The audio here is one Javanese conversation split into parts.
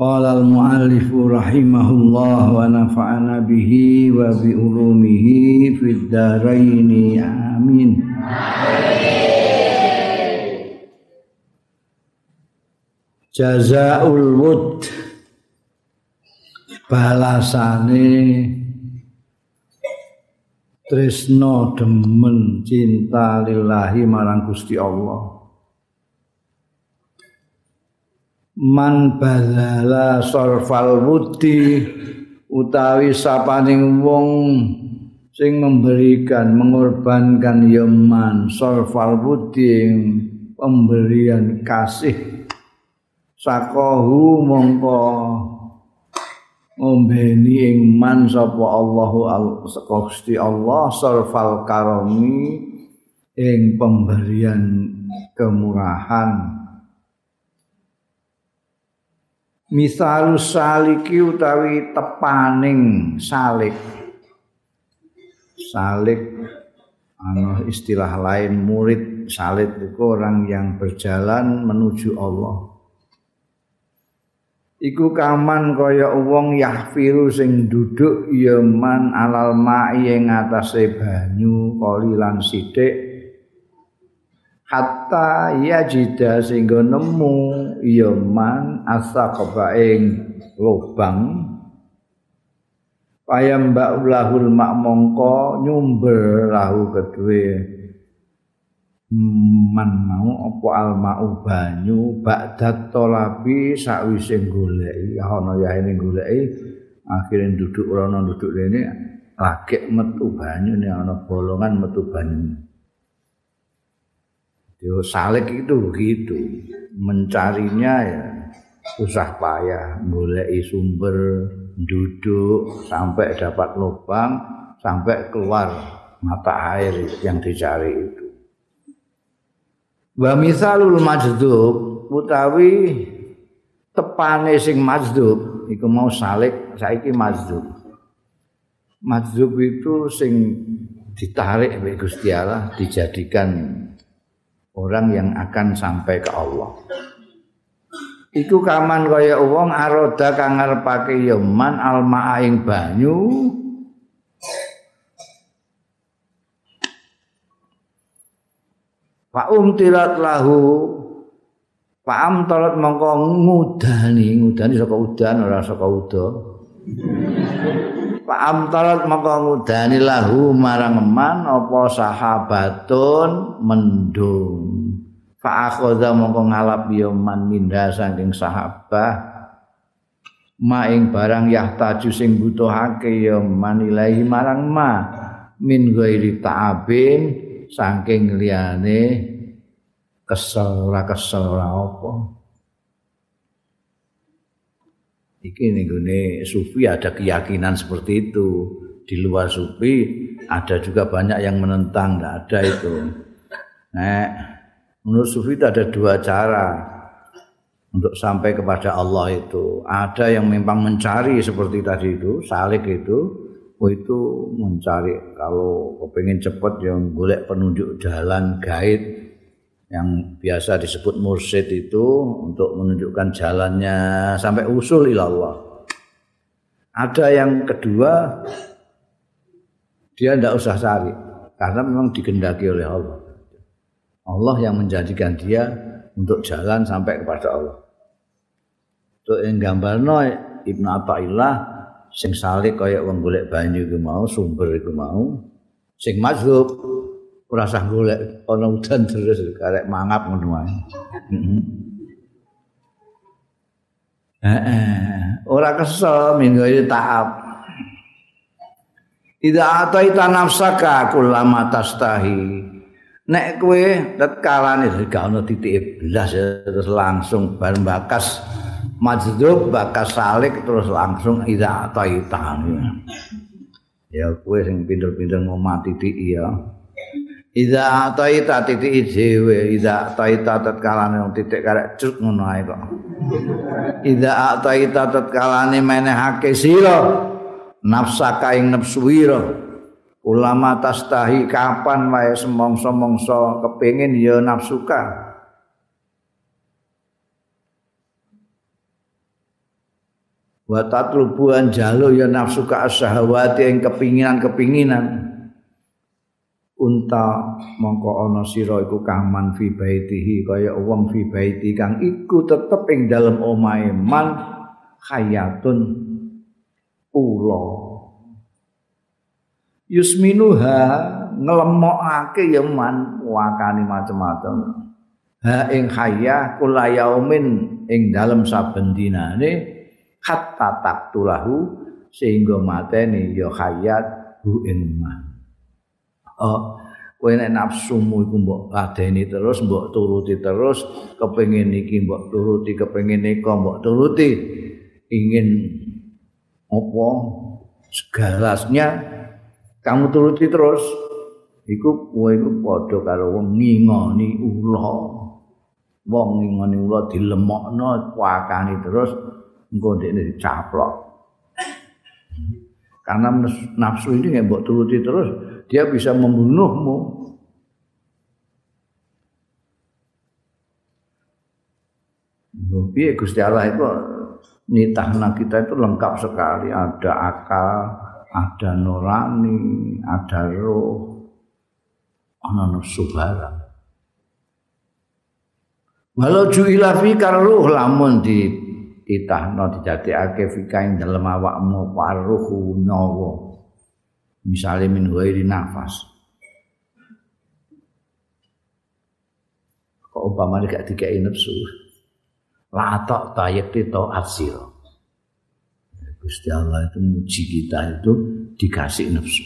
Qala al-muallif rahimahullah wa nafa'ana bihi wa bi ulumihi fid dharain amin. Jazaul wud balasane tresno demen cinta lillahi marang Gusti Allah. Man badala sorfal wudi utawi sapaning wong sing memberikan mengorbankan yaman sorfal wudi pemberian kasih. Sakohu mongko ngombeni ing man sapa Allahu Gusti Allah sorfal karomi ing pemberian kemurahan Misalu saliki utawi tepaning salik. Salik ana istilah lain murid salik itu orang yang berjalan menuju Allah. Iku kaman kaya wong yahfiru sing duduk ya man alal ma'i ing banyu kolilan sithik hatta yajida sehingga nemu ya man asaqaba ing lubang. Payam ba'ulahul mak mongko nyumber lahu kedue. Man mau apa al mau banyu ba'dat tolabi sakwise goleki ana ya goleki akhirnya duduk rono duduk rene lagi metu banyu nih ana bolongan metu banyu Yo salik itu begitu, mencarinya ya susah payah, mulai sumber, duduk sampai dapat lubang, sampai keluar mata air yang dicari itu. Wa misalul majdub utawi tepane sing majdub iku mau salik saiki majdub. Majdub itu sing ditarik oleh Gusti Allah dijadikan orang yang akan sampai ke Allah. Iku kaman kaya wong aroda kang ngarepake yaman alma ing banyu. Fa umtilat lahu Fa amtalat mongko ngudani, ngudani saka udan ora saka udo. Fa amtalat mongko ngudani lahu marang eman apa sahabatun mendung. fa akhadha mongko ngalap ya man minda saking sahabat maing barang yahtaju sing butuhake ya man marang ma min ghairi ta'abin saking liyane kesel ora kesel ora apa iki ning sufi ada keyakinan seperti itu. Di luar sufi ada juga banyak yang menentang tidak ada itu. Nah Menurut sufi itu ada dua cara untuk sampai kepada Allah itu. Ada yang memang mencari seperti tadi itu, salik itu, oh itu mencari. Kalau kepingin cepat yang golek penunjuk jalan guide yang biasa disebut mursyid itu untuk menunjukkan jalannya sampai usul ilallah. Ada yang kedua dia tidak usah cari karena memang digendaki oleh Allah. Allah yang menjadikan dia untuk jalan sampai kepada Allah. Untuk yang gambar no, Ibn Atta'illah sing salik kaya wong golek banyu iku mau sumber iku mau sing mazhub ora usah golek ana udan terus karek mangap ngono wae. Heeh, ora kesel minggu ini tahap. Ida ataita nafsaka kullama tastahi. Nek kowe tetkalane gak ono titik blas terus langsung bar bakas majdub bakas salik terus langsung ida taita ya kowe sing pinter-pinter mati di ya ida taita titik dhewe ida taita tatkalane titik karek cut ngono ae kok. Ida taita tatkalane menehake sira nafsaka ing nafsuwira ulama tastahi kapan wae semongso-mongso kepengin ya nafsuka wa tatlubuan jalu ya nafsu ka syahwati ing kepinginan-kepinginan unta mongko ana sira iku kaman fi baitihi kaya wong fi baiti kang iku tetep ing dalem omahe man hayatun ula. Yusminuha nglemokake ya man wakani macem-macem. Ha ing hayah kula yaumin ing dalem saben dinane hatta taktulahu sehingga mateni ya hayat hu ing oh kowe nek nafsumu iku mbok ladeni terus mbok turuti terus kepengin iki mbok turuti kepengin eka mbok turuti. Ingin apa? Segalasnya kamu turuti terus. Iku kowe iku padha karo wong ngingoni ula. Wong ngingoni ula dilemokno pakani terus engko ndekne dicaplok. Karena nafsu ini nggak buat turuti terus, dia bisa membunuhmu. Tapi Gusti Allah itu nitahna kita itu lengkap sekali. Ada akal, ada nurani, ada roh, ana nafsu barang. Walau ju'ila fi karuh lamun di ditahno dijadekake fika ing dalem awakmu paruhu nyawa misale min ghairi nafas. Kok umpamane gak dikei nafsu la tak tayekti to asira Gusti Allah itu muji kita itu dikasih nafsu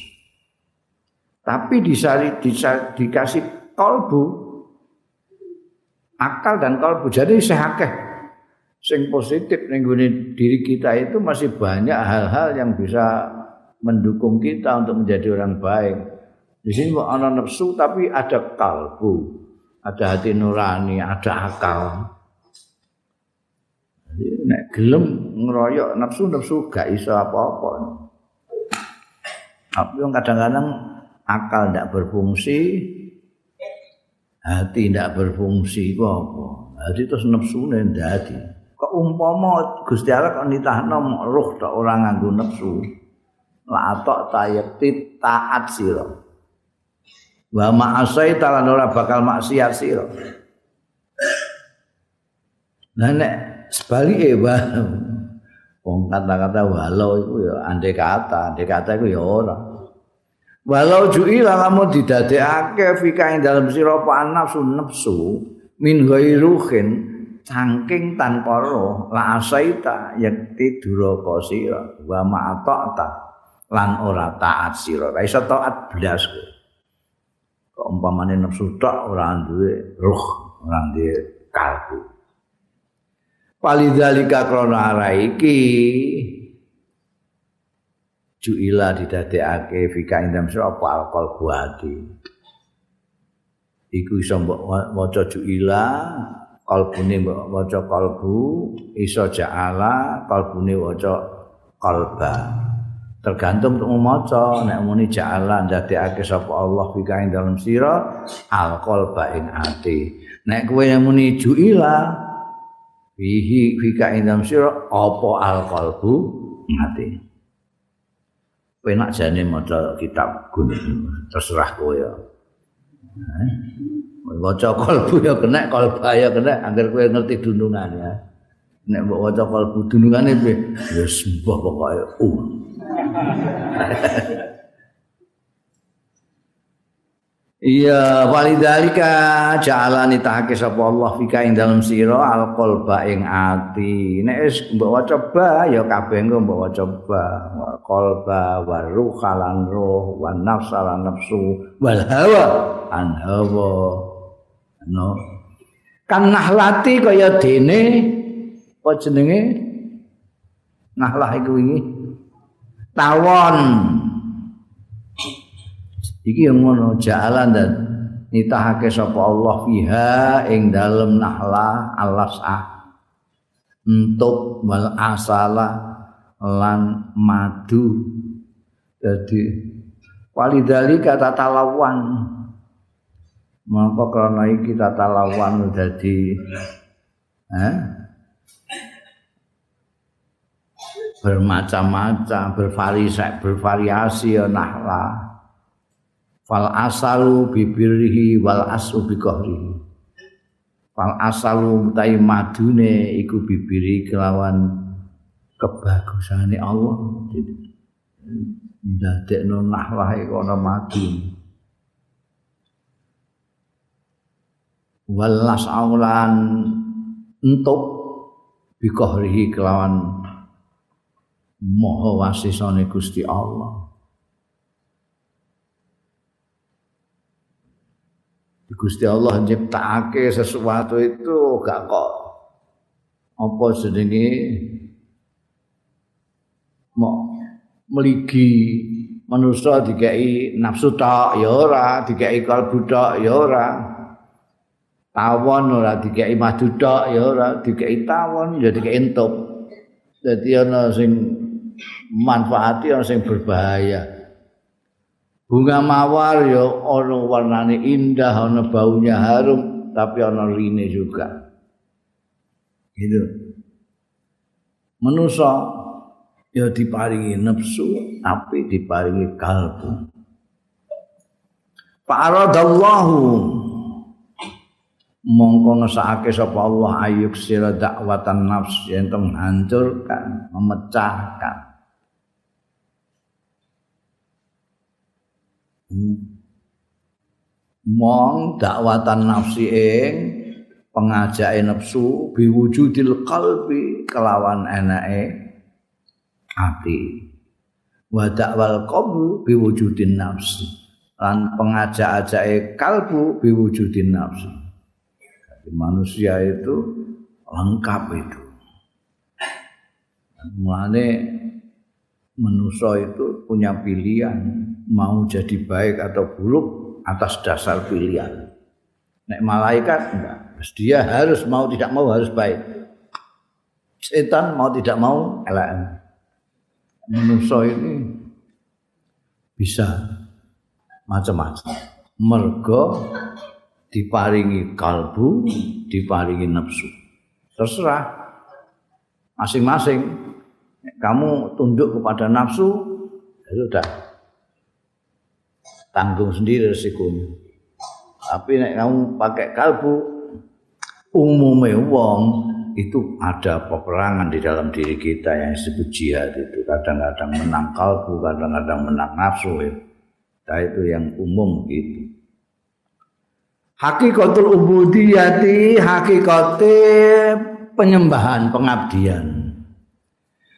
tapi disari, disari dikasih kalbu akal dan kalbu jadi sehakeh sing positif ning diri kita itu masih banyak hal-hal yang bisa mendukung kita untuk menjadi orang baik. Di sini ana nafsu tapi ada kalbu, ada hati nurani, ada akal. Jadi nek gelem ngeroyok nafsu nafsu gak iso apa-apa. Tapi kadang-kadang akal tidak berfungsi, hati tidak berfungsi apa. Hati terus nafsu ndak umpama Gusti Allah kok nitahno roh tok ora nganggo nafsu la tok tayati taat sira. Wa ma'asai talan ora bakal maksiat sira. Nah nek sebalike wa wong kata-kata walau iku ya andai kata andai kata iku ya ora. Walau ju'ila lamun didadekake fika ing dalam sira nafsu nafsu min ghairuhin saking tanpa roh la asaita yakti duraka sira wa ma'ata lan ora taat sira. Ra iso taat blas kok umpamane nafsu tok ora duwe roh ora duwe kalbu. Palidzalika krana ara iki juila didadekake fika indam sira apa? Alkol buati iku iso mbok maca juila kalbune waca kalbu iso ja'ala kalbune waca kalba tergantung untuk maca. Nek muni ja'ala ndadekake sapa Allah fika ing dalem sira al qalba ing ati. Nek kowe muni juila fihi fika ing dalem sira apa al qalbu ati? Kowe nak jane maca kitab gunung terserah kowe ya. Waca kalbu ya kena kalba ya kena agar kowe ngerti dundungan ya. Nek mbok waca kalbu dundungane piye? Ya sembah pokoke. Um Iya, walidalika ja'alani tahake sapa Allah fika ing dalam sira alqalba ing ati. Nek wis mbok waca ba ya kabeh engko mbok waca ba. Qalba wa ruha lan ruh wa nafsa lan nafsu wal hawa an hawa. No. Kan nahlati kaya dene apa jenenge nahlah iku wingi tawon. Iki yang ngono jalan dan nitahake sapa Allah fiha ing dalem nahla alasah. Untuk wal asala lan madu. Jadi walidali kata talawan maka karena iki tata lawan dadi eh bermacam-macam bervariasi bervariasi nahla. Fal asalu bibirhi wal asu biqahrihi fal asalu mutai madune iku bibiri kelawan kebagusane Allah. Ndadekno nahlah iku ana madu walas aulan entuk bikohrihi kelawan moho wasisane Gusti Allah. Gusti Allah nyiptakake sesuatu itu gak kok. Apa jenenge? Mau meligi manusia dikai nafsu tak ya ora. Dikai kalbu tak ya ora. Tawon ora dikai madu tak ya ora. Dikai tawon ya dikai entuk. Dadi ana sing manfaati ana sing berbahaya. Bunga mawar ya ana warnane indah ana baunya harum tapi ana rine juga. Gitu. Manusa ya diparingi nafsu tapi diparingi kalbu. Fa'aradallahu mongko ngesake sapa Allah ayuk sira dakwatan nafs yen menghancurkan memecahkan mong dakwatan nafsi ing pengajake nafsu biwujudil qalbi kelawan enake ati. Wa dakwal qabru biwujudin nafsi. Lan pengajak-ajake kalbu biwujudin nafsi. Jadi manusia itu lengkap itu. Mulane manusia itu punya pilihan mau jadi baik atau buruk atas dasar pilihan nek malaikat enggak dia harus mau tidak mau harus baik setan mau tidak mau elak manusia ini bisa macam-macam. Mergo diparingi kalbu, diparingi nafsu. Terserah masing-masing. Kamu tunduk kepada nafsu, ya sudah tanggung sendiri resikonya. Tapi nek kamu pakai kalbu, umumnya wong itu ada peperangan di dalam diri kita yang disebut jihad itu kadang-kadang menang kalbu kadang-kadang menang nafsu ya. nah, itu yang umum gitu hakikatul ubudiyati hakikate penyembahan pengabdian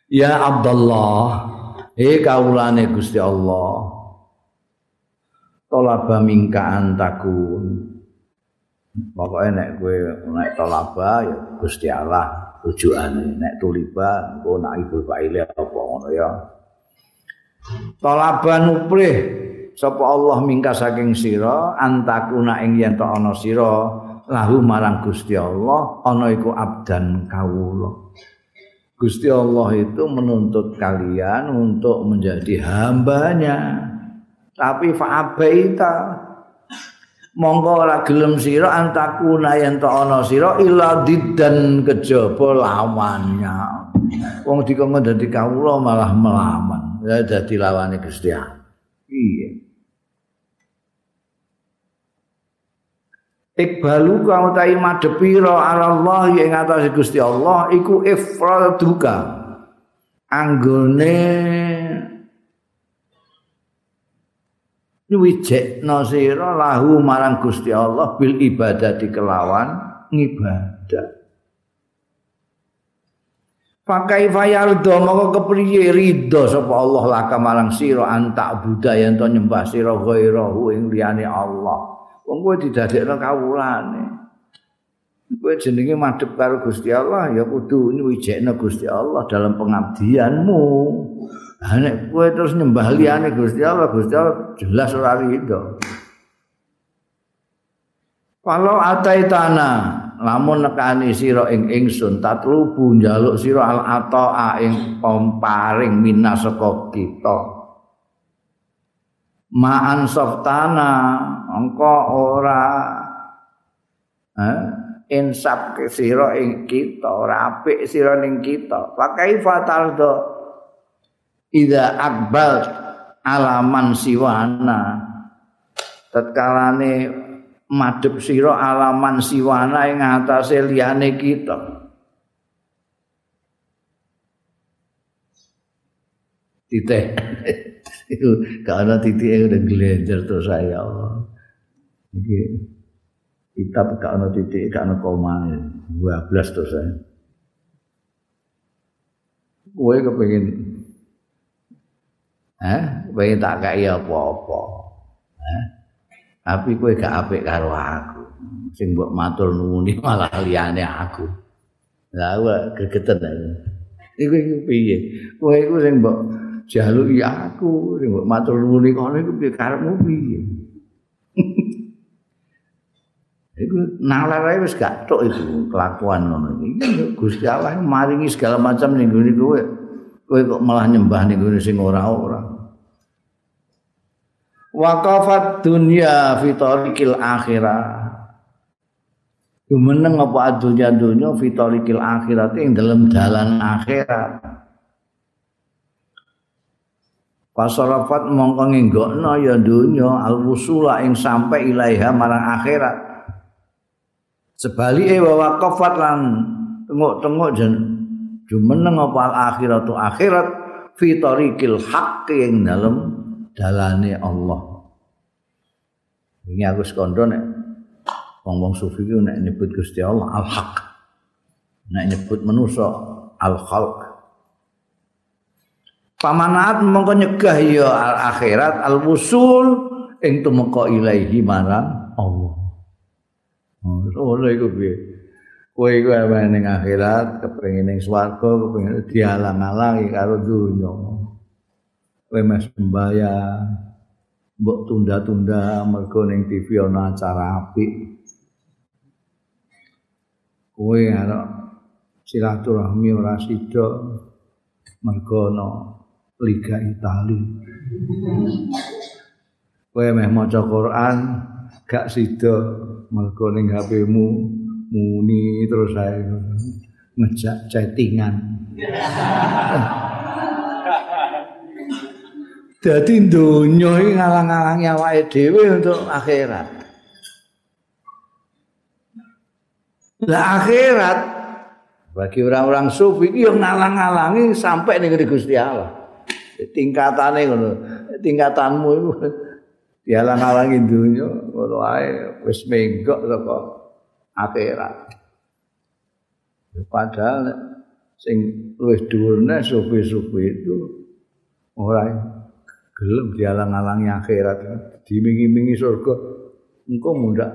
ya Abdullah eh kaulane Gusti Allah tolaba mingka antakun Pokoknya nek gue naik tolaba ya Gusti Allah rujukane nek tuliba engko nak ibu baile apa ngono ya. Tolaba nuprih sapa Allah mingka saking sira antakuna ing yen ana sira lahu marang Gusti Allah ana iku abdan kawula. Gusti Allah itu menuntut kalian untuk menjadi hambanya. Tapi fa'abaita monggo ora gelem sira antakuna yen ta ana sira ila didan kejaba lawannya. Wong dikon dadi kawula malah melawan. Ya dadi lawane Gusti iya. Ikbalu kau tai madepiro Allah yang atas Gusti Allah iku ifraduka. Anggone nyuwijekno sira lahu marang Gusti Allah bil ibadah di kelawan ngibadah Pakai fayal do moko kepriye ridho sapa Allah laka marang sira antak budaya ento nyembah sira ghairahu ing liyane Allah. Wong kowe didadekno kawulane. kowe jenenge madhep karo Gusti Allah ya kudu nyuwijekno Gusti Allah dalam pengabdianmu. Ha nek kowe terus nyembah liyane Gusti Allah, Gusti Allah jelas ora rido. Kalau ataitana lamun nekani sira ing ingsun tatlubu njaluk sira al ataa ing pamparing minas saka kita. Ma'an softana engko ora eh insap ke sira ing kita ora apik sira ning kita. Pakai fatal do ida akbal alaman siwana tatkalane madhep sira alaman siwana ing atase liyane kita. Titik. Itu gak ana titik udah gelenjer terus saya. Iki kitab gak ana titik, gak ana koma. 12 terus saya. Kowe kepengin Eh, pengen tak kaya apa-apa. Eh? tapi kowe gak apik karo aku. Sing mbok matur nuwuni malah liyane aku. Lha kowe gegeten iku iku piye? Kowe iku sing mbok jaluki aku sing mbok matur nuwuni kono iku piye? Karepmu piye? Iku nalar wis gak tok iku kelakuan ngono iki. Gusti Allah maringi segala macam ning ngene kowe kowe kok malah nyembah ning ngene sing ora-ora waqafat dunya fi tariqil akhirah. Jumeneng apa adunya dunya fi tariqil akhirat ing dalam dalan akhirat. Pasarafat mongko nginggokno ya dunya al-wusula ing sampai ilaiha marang akhirat. Sebalike wa waqafat lan tengok-tengok jen jumeneng apa al-akhiratu akhirat fi tariqil haqqi ing dalam dalane Allah. Ini aku sekondo nek wong-wong sufi ku nek nyebut Gusti Allah Al-Haq. Nek nyebut manusa Al-Khalq. Pamanaat mongko nyegah ya al-akhirat al-wusul ing tumeka ilaihi marang Allah. Oh, iku piye? Kowe iku ning akhirat, kepengin ning swarga, kepengin dialang-alangi karo dunya. kowe mes sembayang mbok tunda-tunda mergo ning TV ana acara apik. Kowe arep silaturahmi ora sida mergo ana Liga Itali. Kowe meh maca Quran gak sida mergo ning HP-mu muni terus ae ngejak chattingan Dadi donya iki ngalang-alangi awake dhewe untuk akhirat. Lah akhirat bagi orang-orang sufi iki yo ngalang-alangi sampai ning Gusti Allah. Tingkatane ngono. Tingkatanmu iku dialang-alangi donya ngono ae wis menggok saka akhirat. Padahal sing luwih dhuwurne sufi-sufi itu ora gelem dialang-alangi akhirat. Dimingi-mingi surga engko mundak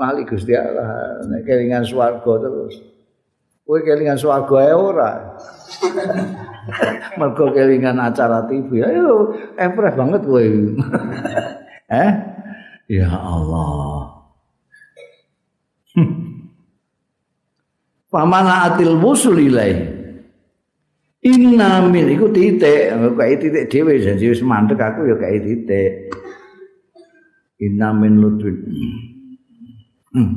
lali Gusti Allah. Nek kelingan swarga terus. Kowe kelingan swarga ae ora? Mergo kelingan acara TV ayo empreh banget kowe. Eh? Ya Allah Pamana atil wusul ilaihi Inna min iku titik, kaya titik dhewe janji wis mandek aku ya kaya titik. Inna min lutfin. Hmm.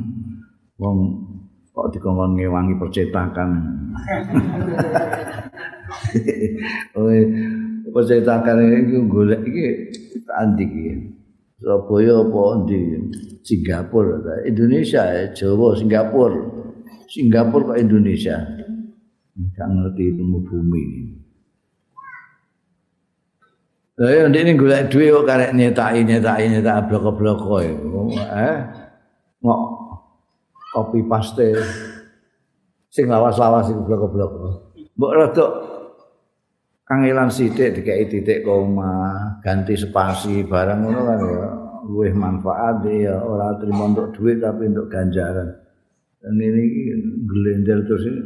Wong kok dikongkon ngewangi percetakan. Oi, percetakan iki golek iki andik iki. Surabaya apa di Singapura, Indonesia, Jawa, Singapura. Singapura kok Indonesia. gak ngerti ilmu bumi. Lah ya ndek golek dhuwit kok karek nyetaki nyetaki nyetak blok-blok Eh? Ngok kopi paste sing lawas-lawas iku blok-blok. Mbok rada kangelan sithik dikai titik koma, ganti spasi barang ngono kan ya luwih manfaat ya ora terima untuk duit tapi untuk ganjaran. Dan ini gelender terus ini.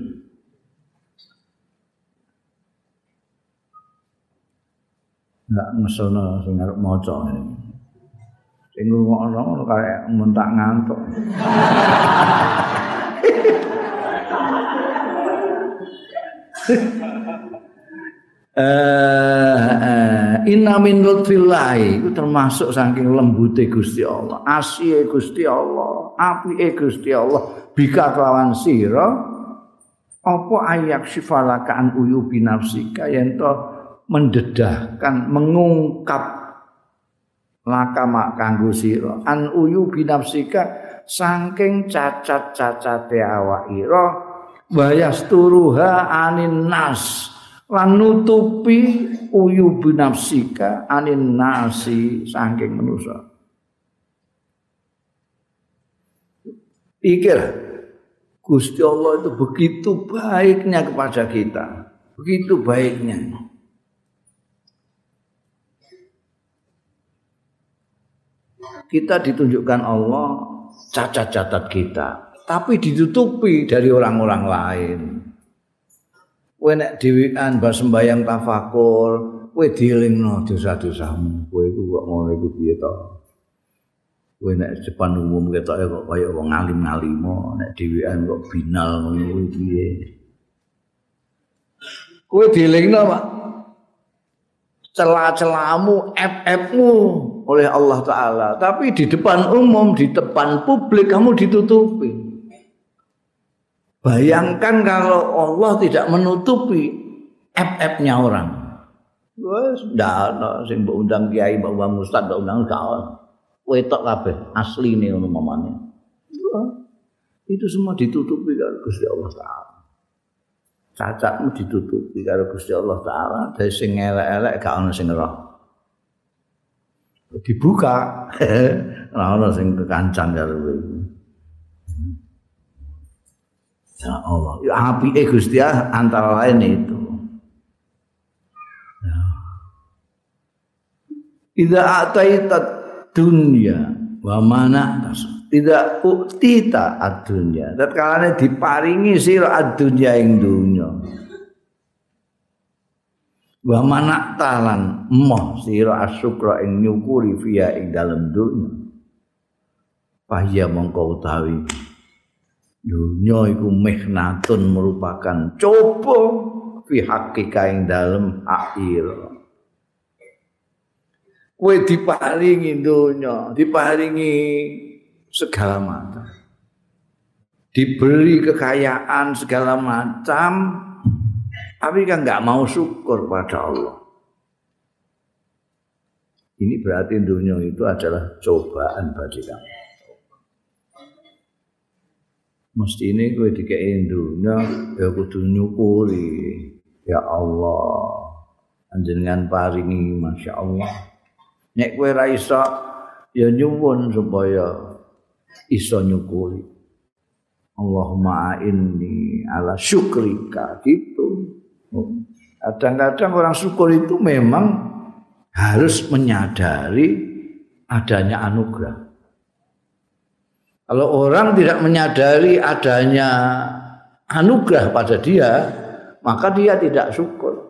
Enggak ngesono sing arep maca ini. Sing ngono kaya mentak ngantuk. Eh, inna min lutfillahi itu termasuk saking lembute Gusti Allah, asih Gusti Allah, apike Gusti Allah. Bika kelawan sira apa ayak sifalakan uyu binafsika? Yen to mendedahkan mengungkap laka mak kanggo sira. An uyu binafsika saking cacat-cacate awak ira. Wayasturuha anin nas lan nutupi uyu binafsika anin nasi saking manusa. Pikir Gusti Allah itu begitu baiknya kepada kita. Begitu baiknya. Kita ditunjukkan Allah cacat-cacat kita. Tapi ditutupi dari orang-orang lain kowe nek dhewean bar sembayang tafakur, kowe dielingno dosa-dosamu. Kowe iku kok ngono iku piye to? Kowe nek depan umum ketoke kok kaya wong alim-alimo, nek dhewean kok binal ngono kuwi piye? Kowe dielingno, Pak. Celah-celahmu, ep-epmu oleh Allah Ta'ala. Tapi di depan umum, di depan publik, kamu ditutupi. Bayangkan kalau Allah tidak menutupi app-app-nya orang. Wes ndak sing mbok undang kiai, mbok undang ustaz, mbok undang kawan. Wetok kabeh asline ngono mamane. Itu semua ditutupi karo Gusti Allah taala. Cacatmu ditutupi karo Gusti Allah taala, dari sing elek-elek gak ana sing roh. Dibuka, ora ana sing kekancan karo kowe. Ya Allah. Ya api eh Gusti antara lain itu. Ya. Idza ataita dunya wa mana tidak uktita ad-dunya. Diparingi sira ad-dunya ing dunya. Wa mana talan moh sira asyukra ing nyukuri fiya ing dalem dunya. Fahya mongko utawi dunya iku mihnatun merupakan coba fi hakika ing dalem akhir. Kowe diparingi dunya diparingi segala macam. Diberi kekayaan segala macam tapi kan nggak mau syukur pada Allah. Ini berarti dunia itu adalah cobaan bagi kamu mesti kowe dikei dunya ya kudu nyukuri. Ya Allah anjenengan paringi Masya Allah. Nek ra iso ya nyuwun supaya iso nyukuri. Allahumma inni ala syukrika gitu. Kadang-kadang orang syukur itu memang harus menyadari adanya anugerah Kalau orang tidak menyadari adanya anugerah pada dia, maka dia tidak syukur.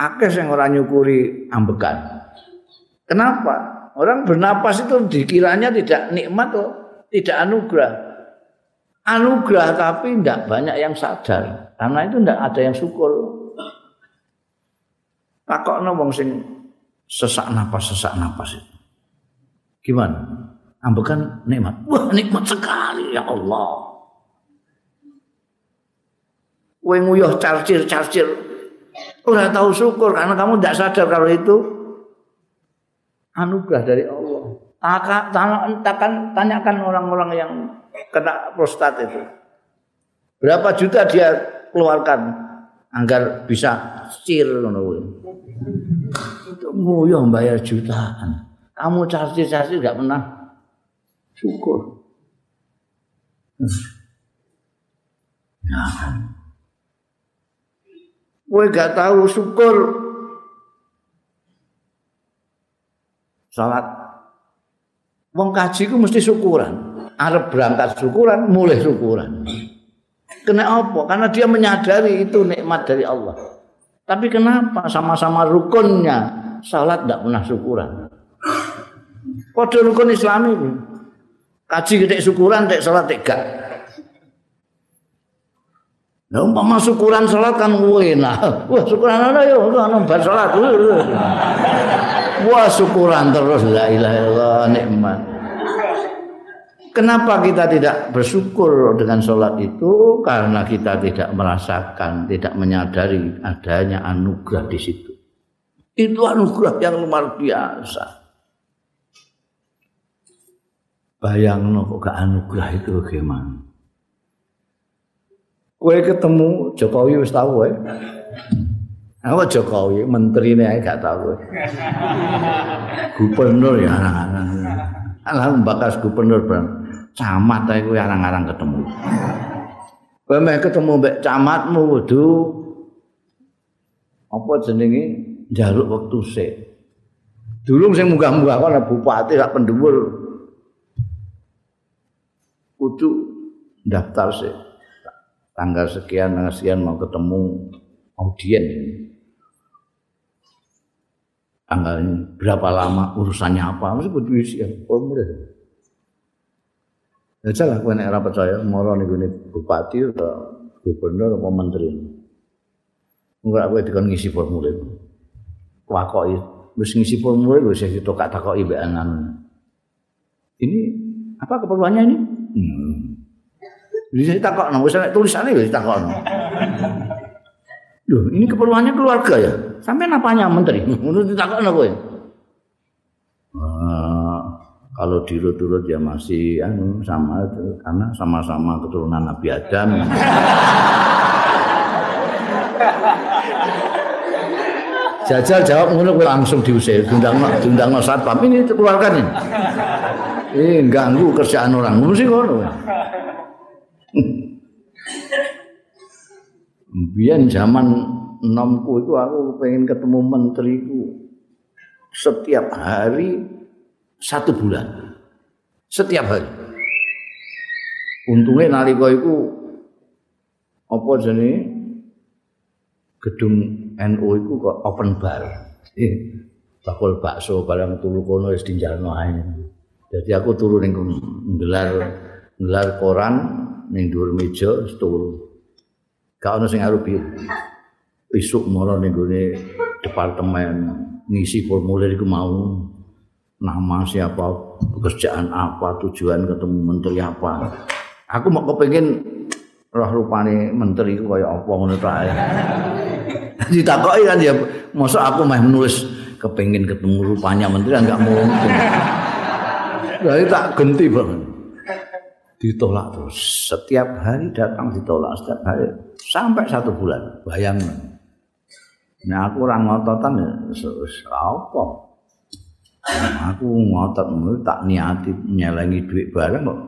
Akes yang orang nyukuri ambekan. Kenapa? Orang bernapas itu dikiranya tidak nikmat atau tidak anugerah. Anugerah tapi tidak banyak yang sadar. Karena itu tidak ada yang syukur. Takokno wong sing sesak napas sesak napas itu. Gimana? Ambekan nikmat. Wah, nikmat sekali ya Allah. Kowe nguyuh carcir-carcir. Ora tahu syukur karena kamu tidak sadar kalau itu anugerah dari Allah. Tanyakan, tanyakan orang-orang yang kena prostat itu. Berapa juta dia keluarkan agar bisa cir ngono Itu nguyuh bayar jutaan. Kamu cari-cari gak pernah syukur. Nah. Gue gak tahu syukur. Salat Wong kaji ku mesti syukuran. Arab berangkat syukuran, mulai syukuran. Kena apa? Karena dia menyadari itu nikmat dari Allah. Tapi kenapa sama-sama rukunnya salat tidak pernah syukuran? Pada rukun Islam itu. Kaji gede syukuran, tidak salat tidak. Nah, umpama syukuran salat kan enak. Wah, syukuran ana yo ana bar salat. Wah, syukuran terus la ilaha illallah nikmat. Kenapa kita tidak bersyukur dengan sholat itu? Karena kita tidak merasakan, tidak menyadari adanya anugerah di situ. Itu anugerah yang luar biasa. Bayang no, kok anugerah itu bagaimana? Kue ketemu Jokowi wis tahu ya. Apa Jokowi menteri ini gak tahu. Gubernur ya anak-anak. Alah bakas gubernur bang. Camat ae kuwi arang-arang ketemu. Kowe meh ketemu mbek camatmu kudu apa jenenge njaluk wektu sik. Durung sing munggah-munggah ana bupati sak pendhuwur. Kudu daftar sik. tanggal sekian tanggal sekian mau ketemu audien. Tanggal ini berapa lama urusannya apa? Mesti butuh isi formulir. Ya salah aku nek ora percaya moro niku bupati atau gubernur atau menteri. Enggak aku dikon ngisi formulir. Wakoki wis ngisi formulir wis ditok takoki mbek ini apa keperluannya ini hmm. Bisa ditakokno, wis nek tulisane wis ditakokno. Loh, ini keperluannya keluarga ya. Sampai napanya menteri? Menurut ditakokno kowe. Uh, kalau dirut-urut ya masih anu sama karena sama-sama keturunan Nabi Adam. Jajal jawab ngono langsung diusir, diundang diundang satpam ini keluarga ini. Eh ganggu kerjaan orang. Sih ngono. Biyen zaman nomku itu aku pengen ketemu menteriku setiap hari satu bulan. Setiap hari. Untungnya nalika iku apa jenenge gedung NU itu kok open bar. Eh, bakul bakso barang turu kono wis dinjalno ae. Jadi aku turu ning gelar gelar koran ning dhuwur meja turu. Gak ono sing arep besok mara ning gone departemen ngisi formulir iku mau nama siapa, pekerjaan apa, tujuan ketemu menteri apa. Aku mau kepengin roh rupane menteri ku kaya apa ngono ta. Ditakoki kan ya mosok aku mah menulis kepengin ketemu rupanya menteri enggak mungkin. Lah tak genti banget. ditolak terus. Setiap hari datang ditolak, setiap hari sampai satu bulan. Bayangkan. Nah aku orang ngototan apa? Aku ngotot tak niati nyelengi duit bareng kok.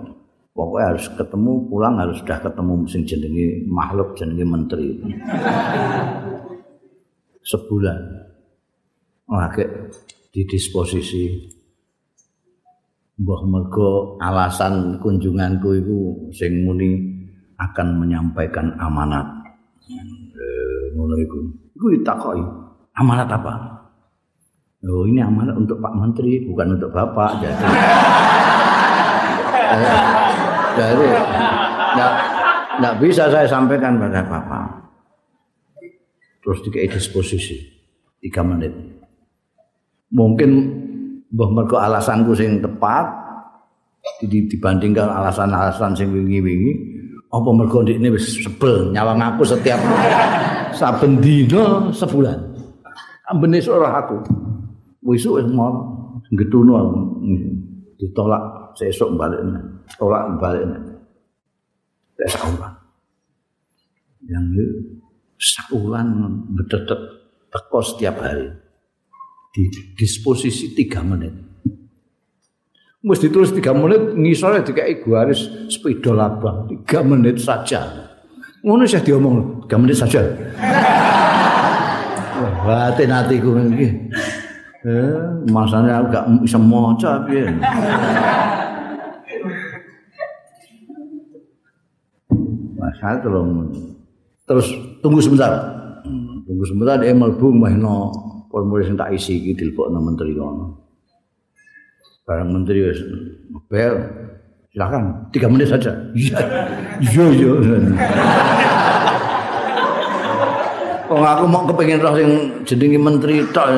Pokoknya harus ketemu pulang harus sudah ketemu mesin jenengi makhluk jenengi menteri. Sebulan. Oke, di disposisi mbah mergo alasan kunjunganku iku sing muni akan menyampaikan amanat. Eh, ngono iku. Iku ditakoki, amanat apa? Oh, ini amanat untuk Pak Menteri, bukan untuk Bapak. Jadi, jadi enggak bisa saya sampaikan pada Bapak. Terus dikei disposisi tiga menit. Mungkin mbah mergo alasanku sing tepat dibandingkan alasan-alasan sing wingi-wingi apa mergo ndekne wis sebel nyawang aku setiap saben dina sebulan. Ambene ora aku. Wesuk wis mau getuno ditolak sesuk balik tolak balik nek saulan yang saulan betetet teko setiap hari. Di disposisi tiga menit. Mus ditulis tiga menit, ngisore dikai garis sepeda labang tiga menit saja. Ngono sih diomong tiga menit saja. Hati hatiku ini. Eh, masanya aku gak bisa maca piye. Masal tolong. Terus tunggu sebentar. Tunggu sebentar dia mlebu mahno formulir sing tak isi iki dilebokno menteri kono. Barang menteri wis bel. Silakan, tiga menit saja. Iya, iya, iya. Kok aku mau kepengin roh sing jenenge menteri tok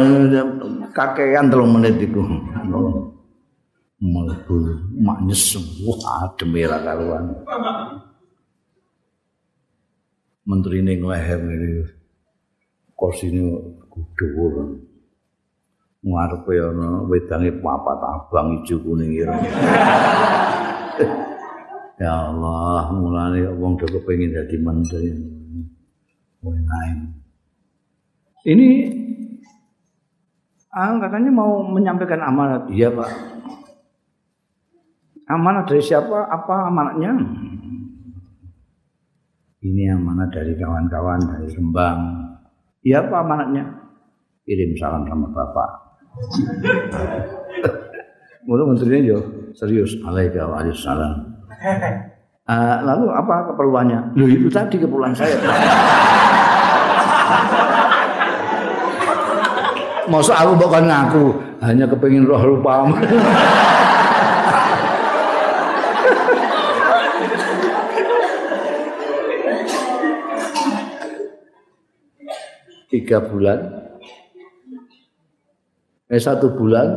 kakean telung menit iku. Mlebu mak nyesem. Wah, adem ra karuan. Menteri ning leher ngene. Kursine dhuwur. Ngarepe ana wedange papat abang ijo kuning ireng. ya Allah, mulane wong do kepengin dadi menteri. Wenae. Ini ah, katanya mau menyampaikan amanat. Iya Pak. Amanat dari siapa? Apa amanatnya? Ini amanat dari kawan-kawan dari Rembang. Iya apa amanatnya? Kirim salam sama Bapak. Mula menterinya yo serius. Waalaikumsalam. Uh, lalu apa keperluannya? Loh itu tadi keperluan saya. Masa aku bukan ngaku hanya kepingin roh rupa. tiga bulan eh satu bulan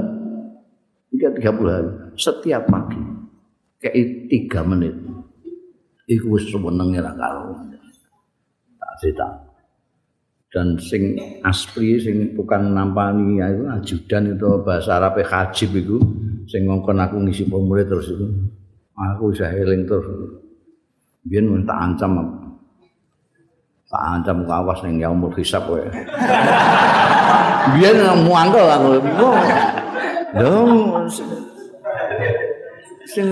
tiga tiga bulan. Setiap pagi kayak tiga menit. Iku wis senenge ra karo. Tak cerita. Dan sing asli sing bukan nampani ya itu ajudan itu bahasa Arab hajib itu sing ngongkon aku ngisi formulir terus itu aku bisa eling terus. Biar minta ancam tak ancam kawas ning yaumul hisab kowe biar mau angkel aku dong sing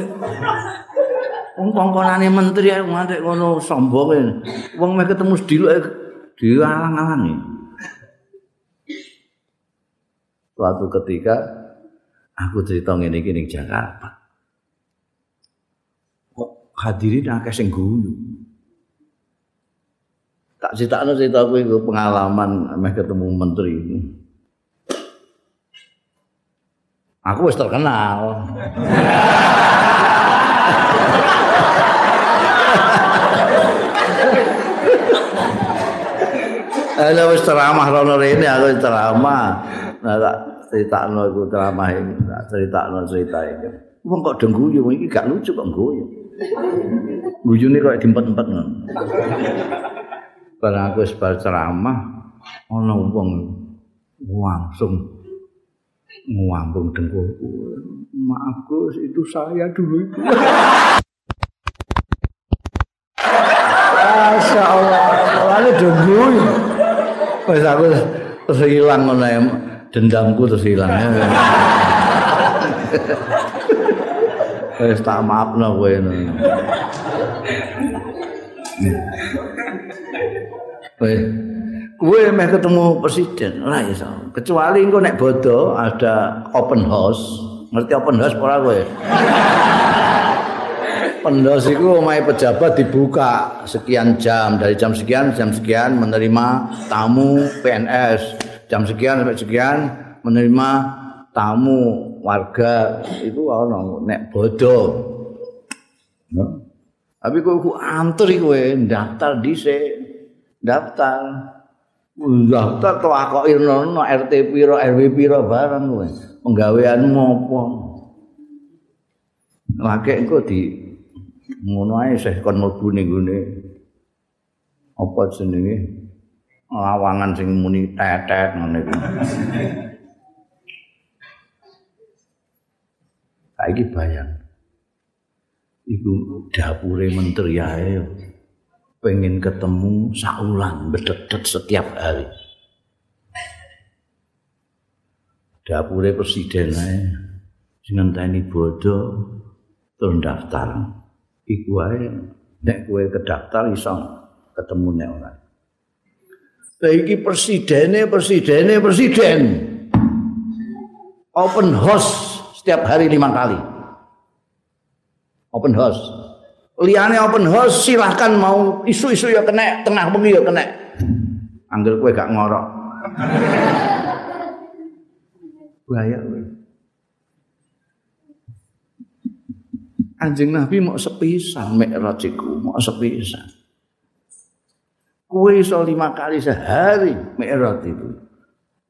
wong kongkonane menteri nganti ngono sombong wong meh ketemu sediluk dialang-alangi. Suatu ketika aku cerita ngene iki ning Jakarta. Kok hadirin akeh sing guyu. Tak critakno cerita aku pengalaman meh ketemu menteri ini. Aku wis terkenal. Ana wis ceramah rono rene aku ceramah. Nah tak critakno iku ceramah iki, tak critakno cerita iki. Wong kok dengguyu iki gak lucu kok guyu. Guyune kok diempet-empet ngono. Barang aku wis bar ceramah ana wong langsung ngambung dengkulku. Maaf Gus, itu saya dulu itu. Masya Allah, lalu dengguyu. Wis aku terus ilang ngono dendamku terus ilang. Wis tak maafno kowe. Wis kowe meh ketemu presiden. Ora iso. Kecuali engko nek bodo ada open house. Ngerti open house ora kowe? pendos itu omahe pejabat dibuka sekian jam. Dari jam sekian jam sekian menerima tamu PNS jam sekian sampai sekian menerima tamu warga. Itu ono nek bodo tapi kok antar iku daftar dhisik. Daftar daftar to aku irno RT piro RW piro barang kowe. Penggaweanmu apa? Lagi engko di ngono ae sih kon mlebu ning gone. Apa jenenge? Lawangan sing muni tetet ngene iki. Saiki bayang. Iku dapure menteri ae pengen ketemu saulan bededet setiap hari dapure presiden ae sing ngenteni bodoh turun daftar iku wae nek kowe kedaftar iso ketemu nek ora. Lah iki presidene presidene presiden. open house setiap hari lima kali. Open house. Liane open house silahkan mau isu-isu ya kena, tengah bengi ya kena. Angger kowe gak ngorok. Bahaya kowe. Anjing Nabi mau sepisan mikraj iku, mau sepisan. Kue iso lima kali sehari mikraj itu.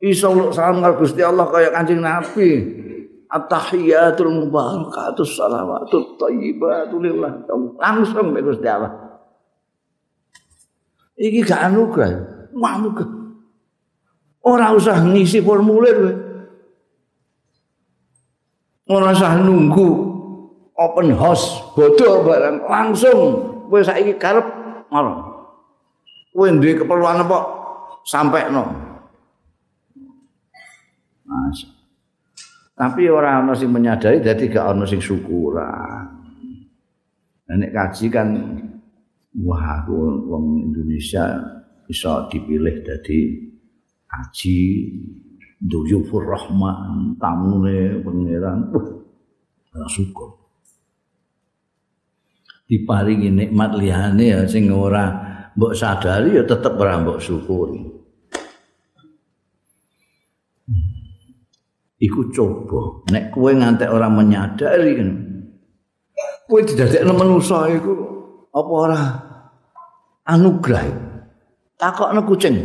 Iso salam karo Gusti Allah kaya Kanjeng Nabi. At-tahiyatul mubarakatus salawatut thayyibatu lillah. Langsung mek Gusti Allah. Iki gak anugerah, anugerah. Ora usah ngisi formulir kowe. Ora usah nunggu open house bodoh barang langsung kowe saiki karep ngono. Kowe duwe keperluan apa sampai no. Mas. Tapi orang ana sing menyadari dadi gak ana sing syukuran. Nek kaji kan wah aku wong Indonesia bisa dipilih dadi haji duyufur rahman tamune pangeran. Uh, syukur. Diparingi nikmat liyane ya sing ora mbok sadari ya tetep ora mbok syukuri iku coba. Nek kowe ngantek ora menyadari kan kowe didadekno manusa iku apa ora? Anugrah. Takokno kucing.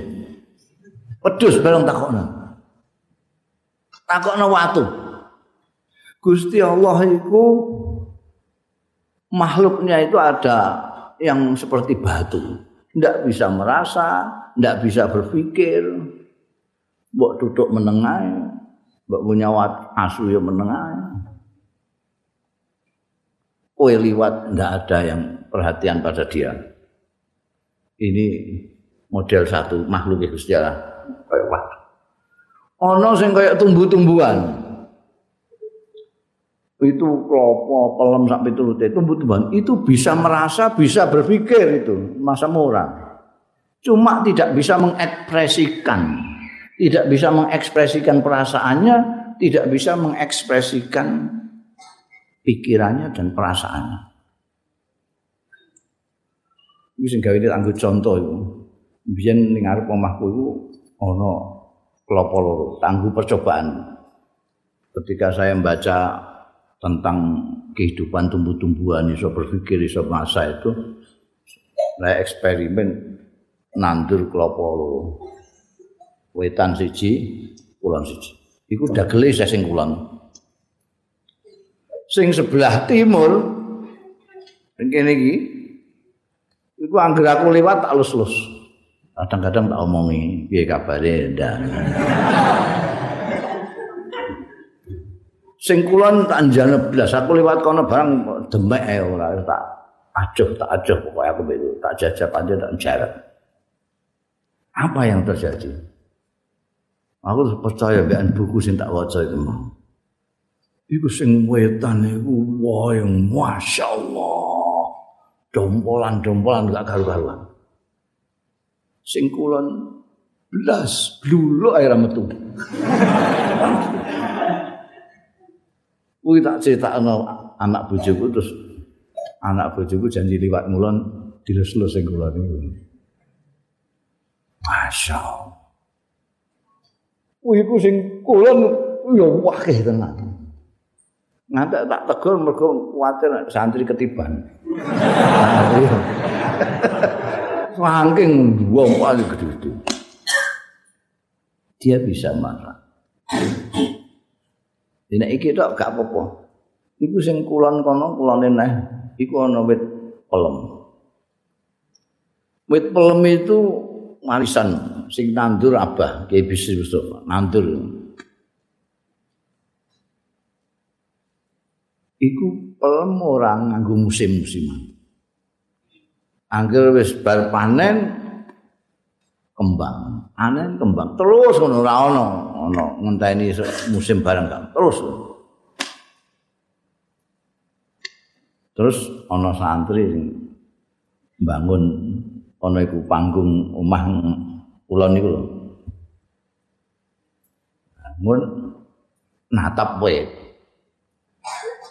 Wedhus bareng takokno. Takokno watu. Gusti Allah itu makhluknya itu ada yang seperti batu. Tidak bisa merasa tidak bisa berpikir. Mbok duduk menengai mbok punya asu yang menengai kowe liwat tidak ada yang perhatian pada dia. Ini model satu makhluk itu sejarah kayak wah. Ono sing kayak tumbuh-tumbuhan itu klopo, pelem sampai turute tumbuh-tumbuhan itu bisa merasa, bisa berpikir itu. Masa murah. Cuma tidak bisa mengekspresikan, tidak bisa mengekspresikan perasaannya, tidak bisa mengekspresikan pikirannya dan perasaannya. Ini sing gawe anggo contoh itu. Biyen ning arep omahku iku ana klopo loro, tangguh percobaan. Ketika saya membaca tentang kehidupan tumbuh-tumbuhan iso berpikir iso masa itu saya eksperimen nandur klopo wetan siji kulon siji. Iku udah gelis saya sing kulon. Sing sebelah timur kene iki iku angger aku lewat tak lus-lus. Kadang-kadang tak omongi piye kabare ndak sing kulon tak njane blas aku liwat kono barang demek ae ora tak acuh tak acuh pokoke aku tak jajak aja tak jarak apa yang terjadi aku percaya mbek buku sing tak waca itu mau iku sing wetan iku wah yang masyaallah. Dompolan-dompolan gak karu-karuan. Sing kulon blas blulu air metu. Kuwi tak critakno anak bojoku terus anak bojoku janji liwat ngulon dilus-lus sing kula niku. Masya Allah. Kuwi ku sing kulon ya wakeh tenan. Ngantek tak tegur mergo kuwatir santri ketiban. Saking wong paling gede-gede. Dia bisa marah. Dina iki tok gak apa-apa. Iku sing kulon kono kulone neh iku ana wit pelem. Wit pelem itu warisan sing nandur abah Kiai Bisri Mustafa nandur. Iku pelem ora nganggo musim-musiman. Angger wis bar panen kembang, anen kembang terus ngono ora ana. ana ngenteni musim barang kan terus terus ana santri bangun ana iku panggung omah kula niku lho bangun natap kowe.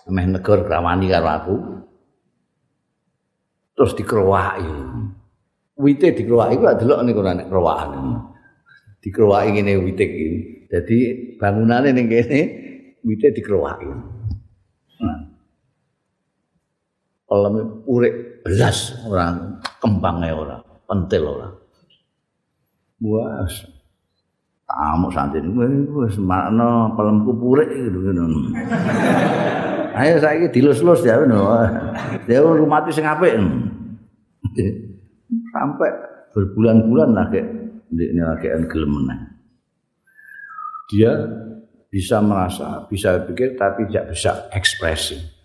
Meh negor grawani karo aku. Terus dikrowaki. Wite dikrowaki ku delok niku nek krowakan. Dikrowaki ngene wite iki. Dadi bangunane ning kene wite dikrowaki. Nah. Oleh urip belas orang kembangnya orang pentil orang. Wah, tamu santri ini wis makna pelemku purek gitu ngono. Ayo saiki dilus-lus ya ngono. Ya rumati sing apik. Sampai berbulan-bulan lagi ini lagi gelem Dia bisa merasa, bisa pikir tapi tidak bisa ekspresi.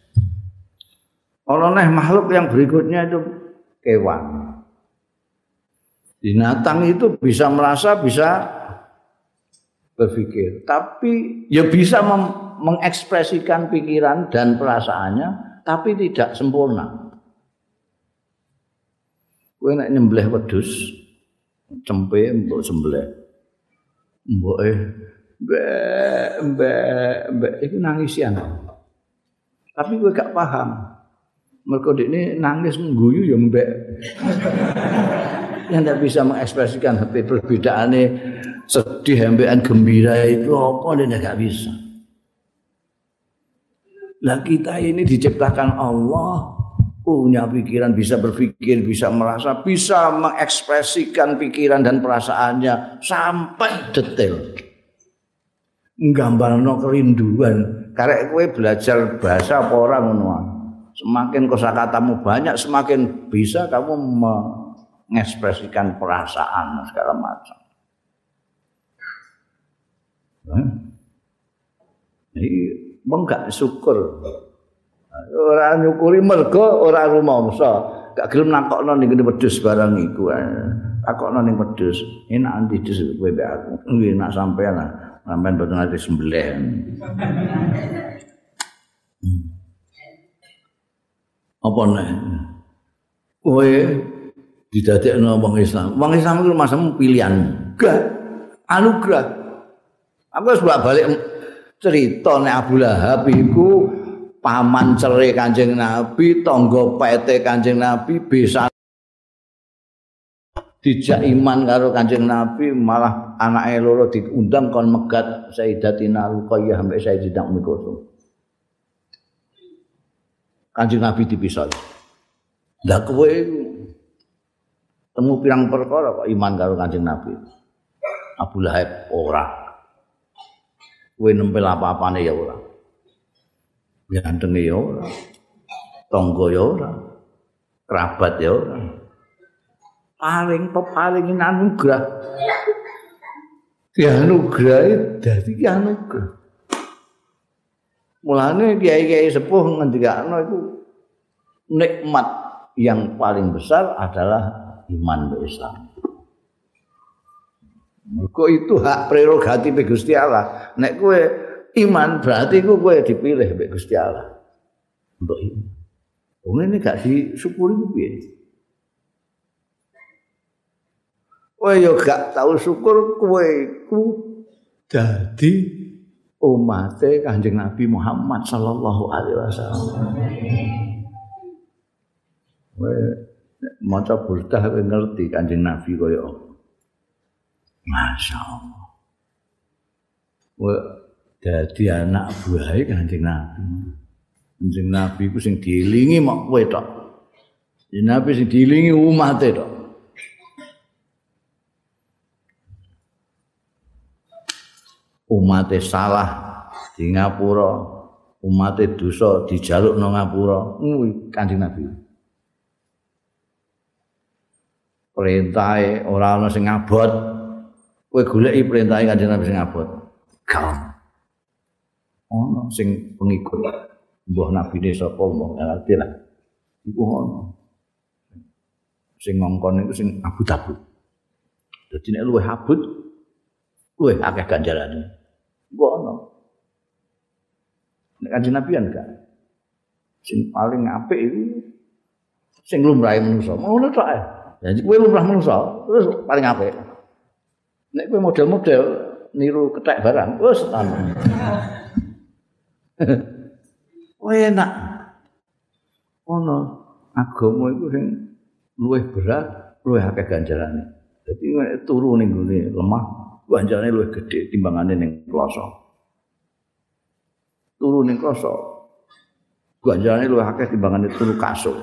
Orang makhluk yang berikutnya itu kewan. Binatang itu bisa merasa, bisa berpikir. Tapi ya bisa mengekspresikan pikiran dan perasaannya, tapi tidak sempurna. Kue nak nyembelih wedus, cempe mbok sembelih. Mbok eh mbek mbek mbek itu nangisian. Tapi gue gak paham. Mereka ini nangis mengguyu ya mbek. yang tidak bisa mengekspresikan tapi perbedaannya sedih, hembean, gembira itu apa dia tidak bisa. Nah kita ini diciptakan Allah punya pikiran, bisa berpikir, bisa merasa, bisa mengekspresikan pikiran dan perasaannya sampai detail. Gambar no kerinduan. Karena kue belajar bahasa orang Semakin kosakatamu banyak, semakin bisa kamu mengekspresikan perasaan segala macam. Ini menggak syukur. Orang nyukuri mergo ora rumangsa. Gak gelem nakokno ning kene wedhus barang iku. Takokno ning wedhus. Enak anti dus kowe mbek aku. Nggih nak sampean. Sampean boten ate sembelih. Apa nek? Kowe didadekno wong Islam. Wong Islam iku masem pilihan. Gak anugerah. Aku wis balik cerita nek Abu Lahab iku paman cerai Kanjeng Nabi, tangga pete Kanjeng Nabi bisa dijak iman karo Kanjeng Nabi malah anake loro diundang kon megat Sayyidatina Ruqayyah sampai Sayyidatina Ummu Kulsum. Kanjeng Nabi dipisah. Lah kowe temu pirang perkara kok iman karo Kanjeng Nabi. Abu Lahab ora. Kowe nempel apa-apane ya ora. Gantenge ya ora. Tangga ya ora. Kerabat ya ora. Paling pepaling anugerah. Ki anugerah dadi ki anugerah. Mulane kiai-kiai sepuh ngendikane itu nikmat yang paling besar adalah iman ke Islam. Kok itu hak prerogatif Gusti Allah. Nek kowe iman berarti ku kowe dipilih mbek Gusti Allah. Untuk iman. Wong ini gak disyukuri ku piye? Kowe yo gak tahu syukur kowe ku dadi umat Kanjeng Nabi Muhammad sallallahu alaihi wasallam. Kowe maca burdah kowe ngerti Kanjeng Nabi kaya apa. Masya Allah. Kowe dadi anak buah Kanjeng Nabi. Kanjeng Nabi ku sing dielingi mok kowe tok. Kanjeng Nabi sing dielingi umat tok. Umat salah di Ngapura, umat dosa dijaluk nang Ngapura, kuwi Kanjeng Nabi. perintahe ora ana sing ngabot. Kowe goleki perintahe kanjeng Nabi sing ngabot. Gak ono sing pengikut mbah nabi ne sapa mbah ngerti lah. Iku ono. Sing ngongkon iku sing abut-abut. Dadi nek luwih abut luwih akeh ganjarane iku ono. Nek kanjeng Nabi kan gak. Sing paling apik iku sing lumrahe manusa ngono tok ae. Jadi kowe lumrah manusa, terus paling apik. Nek kowe model-model niru ketek barang, wis anu. oh enak. Ono agama iku sing luwih berat luwih akeh ganjarane. Dadi turu ning gone lemah ganjarane luwih gedhe timbangane ning kloso. Turu ning kloso. Ganjarane luwih akeh timbangane turu kasur.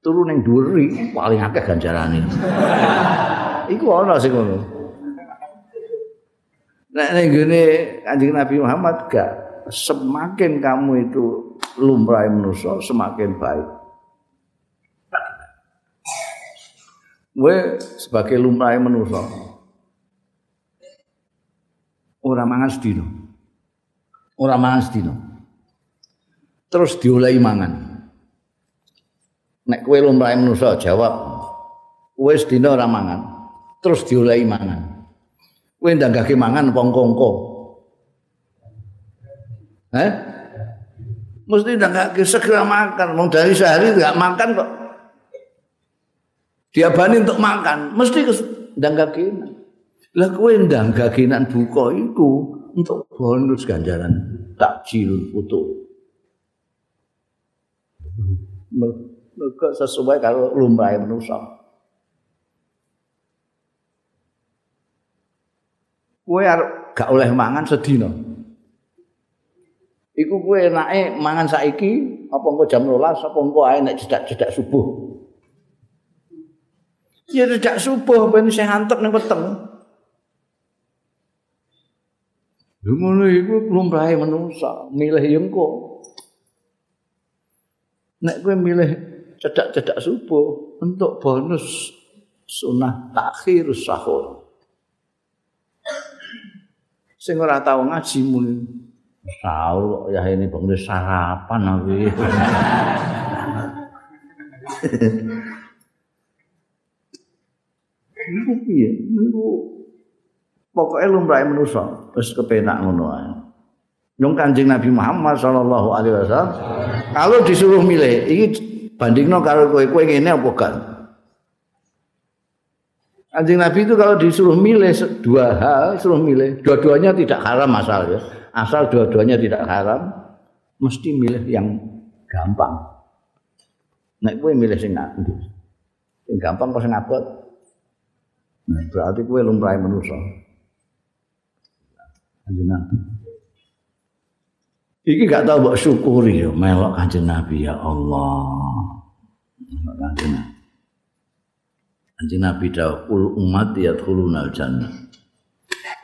Turu ning dhuwur paling akeh ganjarane. Iku ana sing ngono. Nek ning gone Kanjeng Nabi Muhammad gak semakin kamu itu lumrah manusia semakin baik. Gue sebagai lumrah manusia orang mangan sedino, orang mangan sedino, terus diolehi mangan. Nek kue lumrah manusia jawab, kue sedino orang mangan, terus diolehi mangan. Kue ndang mangan pongkongko. Eh? Mesti enggak segera makan. Mau dari sehari enggak makan kok. Dia bani untuk makan, mesti ndang gaginan. Lah kowe ndang gaginan buka iku untuk bonus ganjaran takjil foto. Mereka sesuai kalau lumrah manusia. Kowe gak oleh mangan sedina. Iku kowe enake mangan saiki apa engko jam 12 apa engko ae nek cedak-cedak subuh. Ya cedak subuh ben sing antep ning weteng. Lha ngono iku lumrahe manungsa, milih engko. Nek kowe milih cedak-cedak subuh untuk bonus sunah takhir sahur. Sing ora tau ngaji muni Sahur kok ya ini bangun sarapan aku. Iku piye? Iku pokoke lumrah manusa wis kepenak ngono ae. Yung Kanjeng Nabi Muhammad sallallahu alaihi wasallam kalau disuruh milih iki bandingno karo kowe-kowe ngene apa gak? Kanjeng Nabi itu kalau disuruh milih dua hal, suruh milih, dua-duanya tidak haram asal ya. asal dua-duanya tidak haram mesti milih yang gampang nek kowe milih sing sing gampang sing ngabot nah, berarti kowe lumrahe manusa kanjeng Nabi. Iki gak tau mbok syukuri yo melok kanjeng Nabi ya Allah. Kanjeng Nabi. Kanjeng Nabi dawuh umat ya khulunal jannah.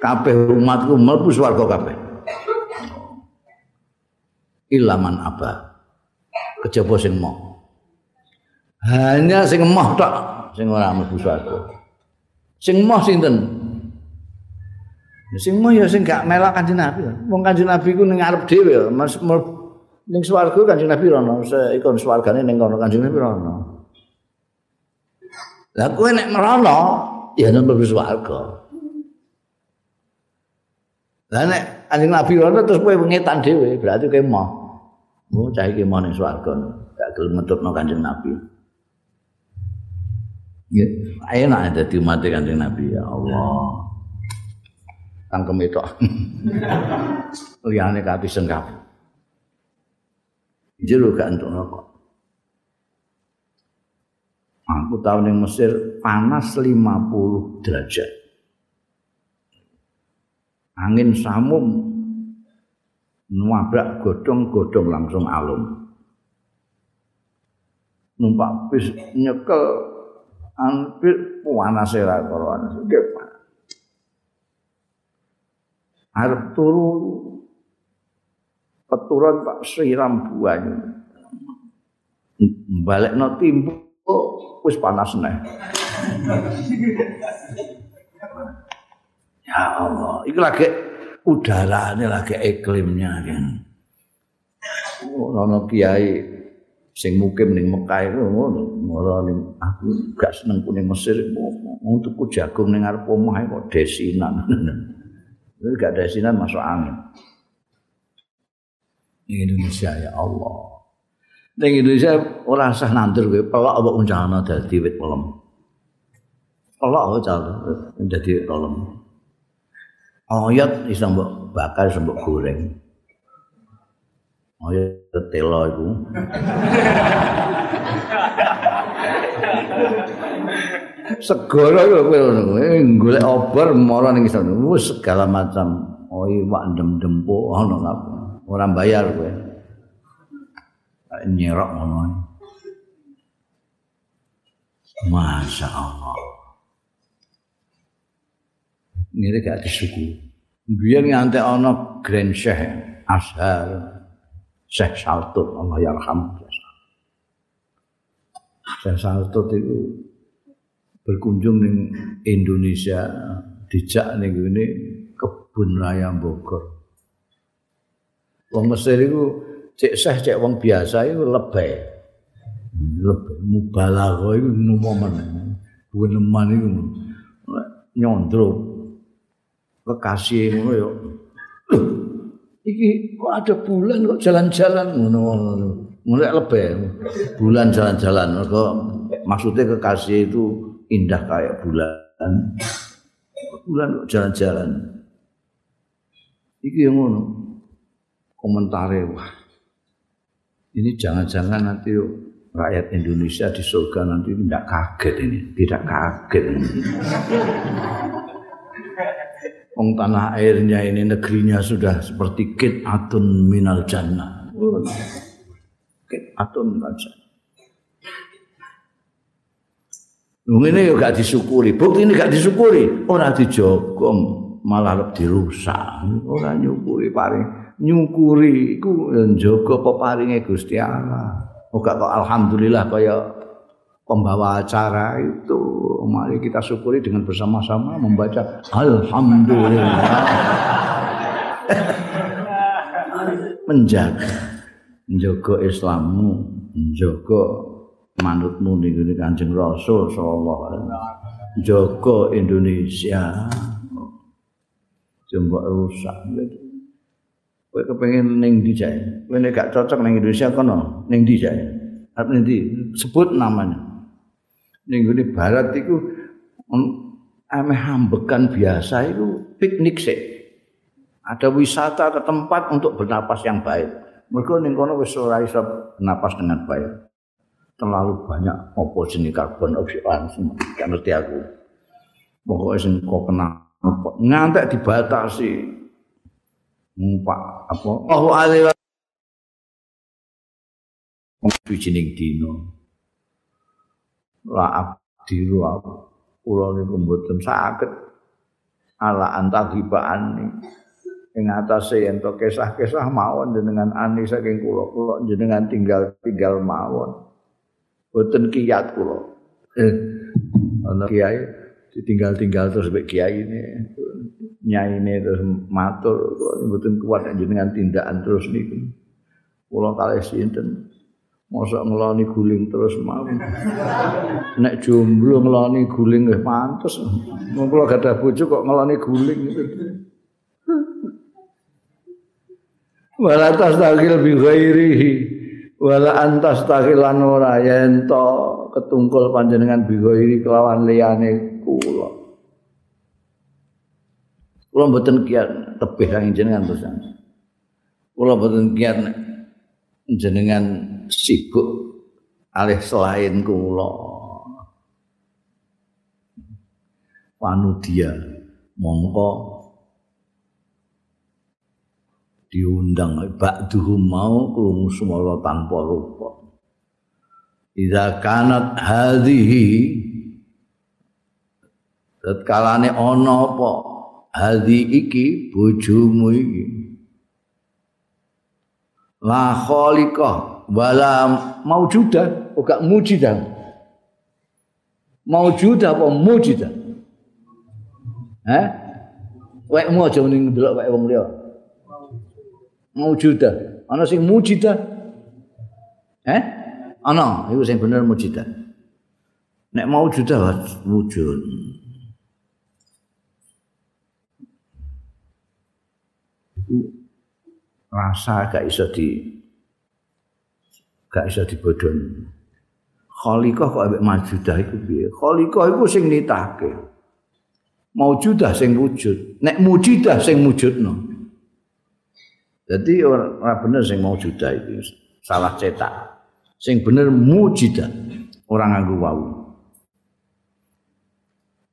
Kabeh umatku mlebu swarga kabeh. ilaman apa kejaba sing mau hanya sing mau tok sing ora mlebu swarga. Sing mau sinten sing mau ya sing gak melak kanjeng Nabi wong kanjeng Nabi ku ning ngarep dhewe mas ning swarga kanjeng Nabi rono ikon swargane ning kono kanjeng Nabi rono lah kowe nek merono ya nang swarga lah nek kanjeng Nabi rono terus kowe ngetan dhewe berarti kowe mau Oh, cah iki mau ning swarga. Gak gelem metutno Kanjeng Nabi. Ya, enak dadi umat Kanjeng Nabi ya Allah. Tangkem itu. Liyane kati sengkap. Jero gak entuk kok. Aku tahu ning Mesir panas 50 derajat. Angin samum nuabrak godong-godong langsung alum. Numpak bis nyekel hampir panas era korona. Arep turu peturan tak siram buahnya. Balik no wis panas nih. ya Allah, itu lagi udara ini lagi iklimnya kan. Ono kiai sing mukim ning Mekah itu ngono, ora aku gak seneng kuning Mesir untuk ku jagung ning arep omah kok desinan. Ini gak desinan masuk angin. Di Indonesia ya Allah. Ning Indonesia ora sah nandur kowe pelok apa uncana dadi wit pelem. Pelok aja dadi pelem. ayat bisa mbok bakar mbok goreng Oh ya telo iku. Eh, golek obor mara ning iso. Wis segala macam. Oh iwak ndem-dempo ono apa. Ora bayar kowe. Nyerok ngono. Masya Allah. Ini gak disuku. Biar ngantek ono Grand Syekh Ashar. Syekh Saltut Allah yarham. Syekh Saltut itu berkunjung di Indonesia dijak nih ini kebun raya Bogor. Wong Mesir itu cek seh cek wong biasa itu lebih lebih mubalaghah itu momen buneman itu nyondro. Kekasih ngono ya iki kok ada bulan kok jalan-jalan ngono mulai lebih bulan jalan-jalan kok maksudnya kekasih itu indah kayak bulan. Bulan kok jalan-jalan. Iki yang ngono. Komentare wah. Ini jangan-jangan nanti rakyat Indonesia di surga nanti tidak kaget ini. Tidak kaget Wong tanah airnya ini negerinya sudah seperti kit atun minal jannah. Kit atun minal jannah. Wong ini juga disyukuri. Bukti ini gak disyukuri. Orang dijogom malah lebih dirusak. Orang nyukuri paling nyukuri iku njogo peparinge Gusti Allah. Muga kok alhamdulillah kaya pembawa acara itu mari kita syukuri dengan bersama-sama membaca alhamdulillah menjaga menjaga Islammu menjaga manutmu ning Kanjeng Rasul sallallahu alaihi wasallam. Jaga Indonesia. Jembok rusak. Kowe kepengin ning ndi jae? Kowe nek gak cocok ning Indonesia kono ning ndi jae? Arep ndi? Sebut namanya. Ning gone barat iku ameh hambekan biasa itu piknik sih. Ada wisata ke tempat untuk bernapas yang baik. Mereka ning kono wis ora iso bernapas dengan baik. Terlalu banyak opo jenis karbon dioksida kan ngerti aku. Pokoknya sing kok kena ngantek dibatasi. Numpak apa? Oh alih Bijining dino. la abdiru aku kula niku mboten saged ala antagibaan ing atase yen to kisah-kisah mawon jenengan ani saking kula kula jenengan tinggal-tinggal mawon mboten kiyat kula eh ana kiai ditinggal-tinggal terus mek kiai ini nyai ini terus matur mboten kuat jenengan tindakan terus niku kula kalih sinten Masa ngelani guling terus mau. Nek jomblo ngelani guling nggih pantes. Wong kula gadah bojo kok ngelani guling itu. Wala tastaqil bi ghairihi wala antas taqilan ora yen to ketungkul panjenengan bi ghairi kelawan liyane kula. Kula mboten kiat tebih kang jenengan terus. Kula mboten kiat jenengan sibuk alih selain kula panudia mongko diundang. Ba'duhum mau krungu semala tanpa rupa. Iza kanat hadhihi Tetkalane ana apa? Hadhi iki bojomu iki. La khaliqah wala maujudah ora mujidah? Maujudah apa mujidah? Eh wek mu aja ning ndelok wek wong liya maujudah ana sing mujidah eh ana iku sing bener mujidah nek maujudah wujud rasa gak iso di gak bisa dibodoni. Khaliqah kok ambek majudah iku piye? Khaliqah iku sing nitake. Maujudah sing wujud, nek mujidah sing wujudno. Jadi ora bener sing mau juda iki salah cetak. Sing bener mujidah orang nganggo wau.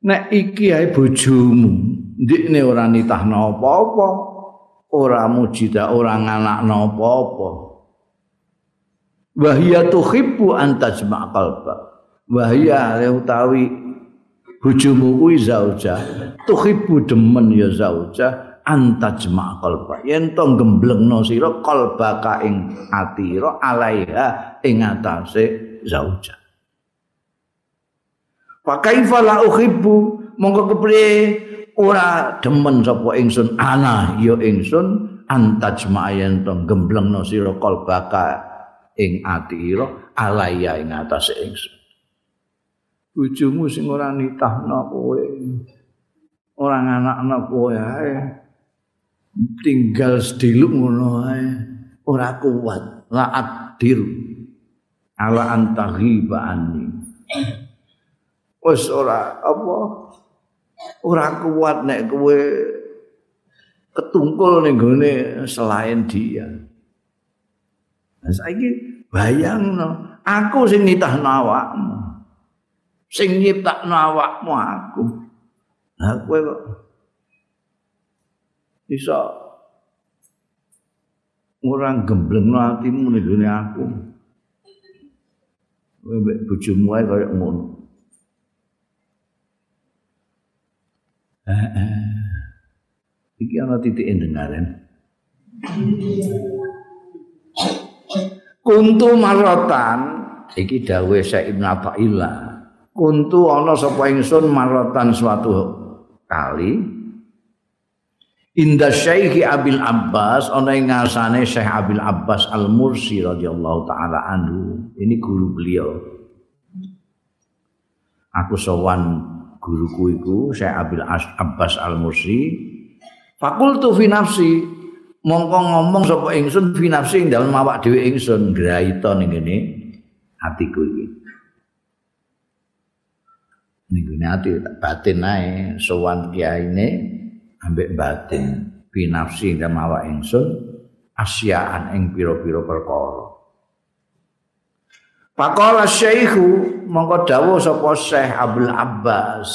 Nek iki ae bojomu, ndikne ora nitahno apa-apa, ora mujidah, ora nganakno apa-apa. Wahia tuhibbu antajma' qalba. Wahia utawi bojomu kuwi zauja, tuhibbu demen ya zauja antajma' qalba. Yen to gemblengno sira qalbaka ing atira alaiha ing atase zauja. Pakai fala uhibbu mongko kepriye ora demen sapa ingsun ana ya ingsun antajma yen to gemblengno sira qalbaka ing atira alaya ing atase ingsun bojomu sing ora nitahno kowe ora nganakno kowe ae tinggal sediluk ngono ae ora kuat laat diru. Ala antaghiba anni. Wis ora apa? Ora kuat nek kowe ketungkul ning gone selain dia. Nah, saiki bayangno, aku sing nitahno awakmu. Sing nyiptakno awakmu aku. Nah, kowe kok bisa ora gemblengno atimu ning gone aku. Kowe mbek bojomu ae kaya ngono. Iki ana titik endengaren. kuntu marotan iki dawuh Syekh Ibnu Athaillah kuntu ana sapa ingsun marotan suatu kali Inda Syekh Abil Abbas ana ing ngasane Syekh Abil Abbas Al-Mursi radhiyallahu taala anhu. Ini guru beliau. Aku sowan guruku iku Syekh Abil Abbas Al-Mursi. Fakultu fi nafsi mongko ngomong sapa ingsun fi nafsi ing dalem awak dhewe ingsun graita ning ngene atiku iki. Ning ngene ati batin ae sowan kiyaine ambek batin. Fi nafsi ing dalem awak ingsun asyaan ing pira-pira perkara. Pakola syekhu mongko dawuh sapa Syekh Abdul Abbas.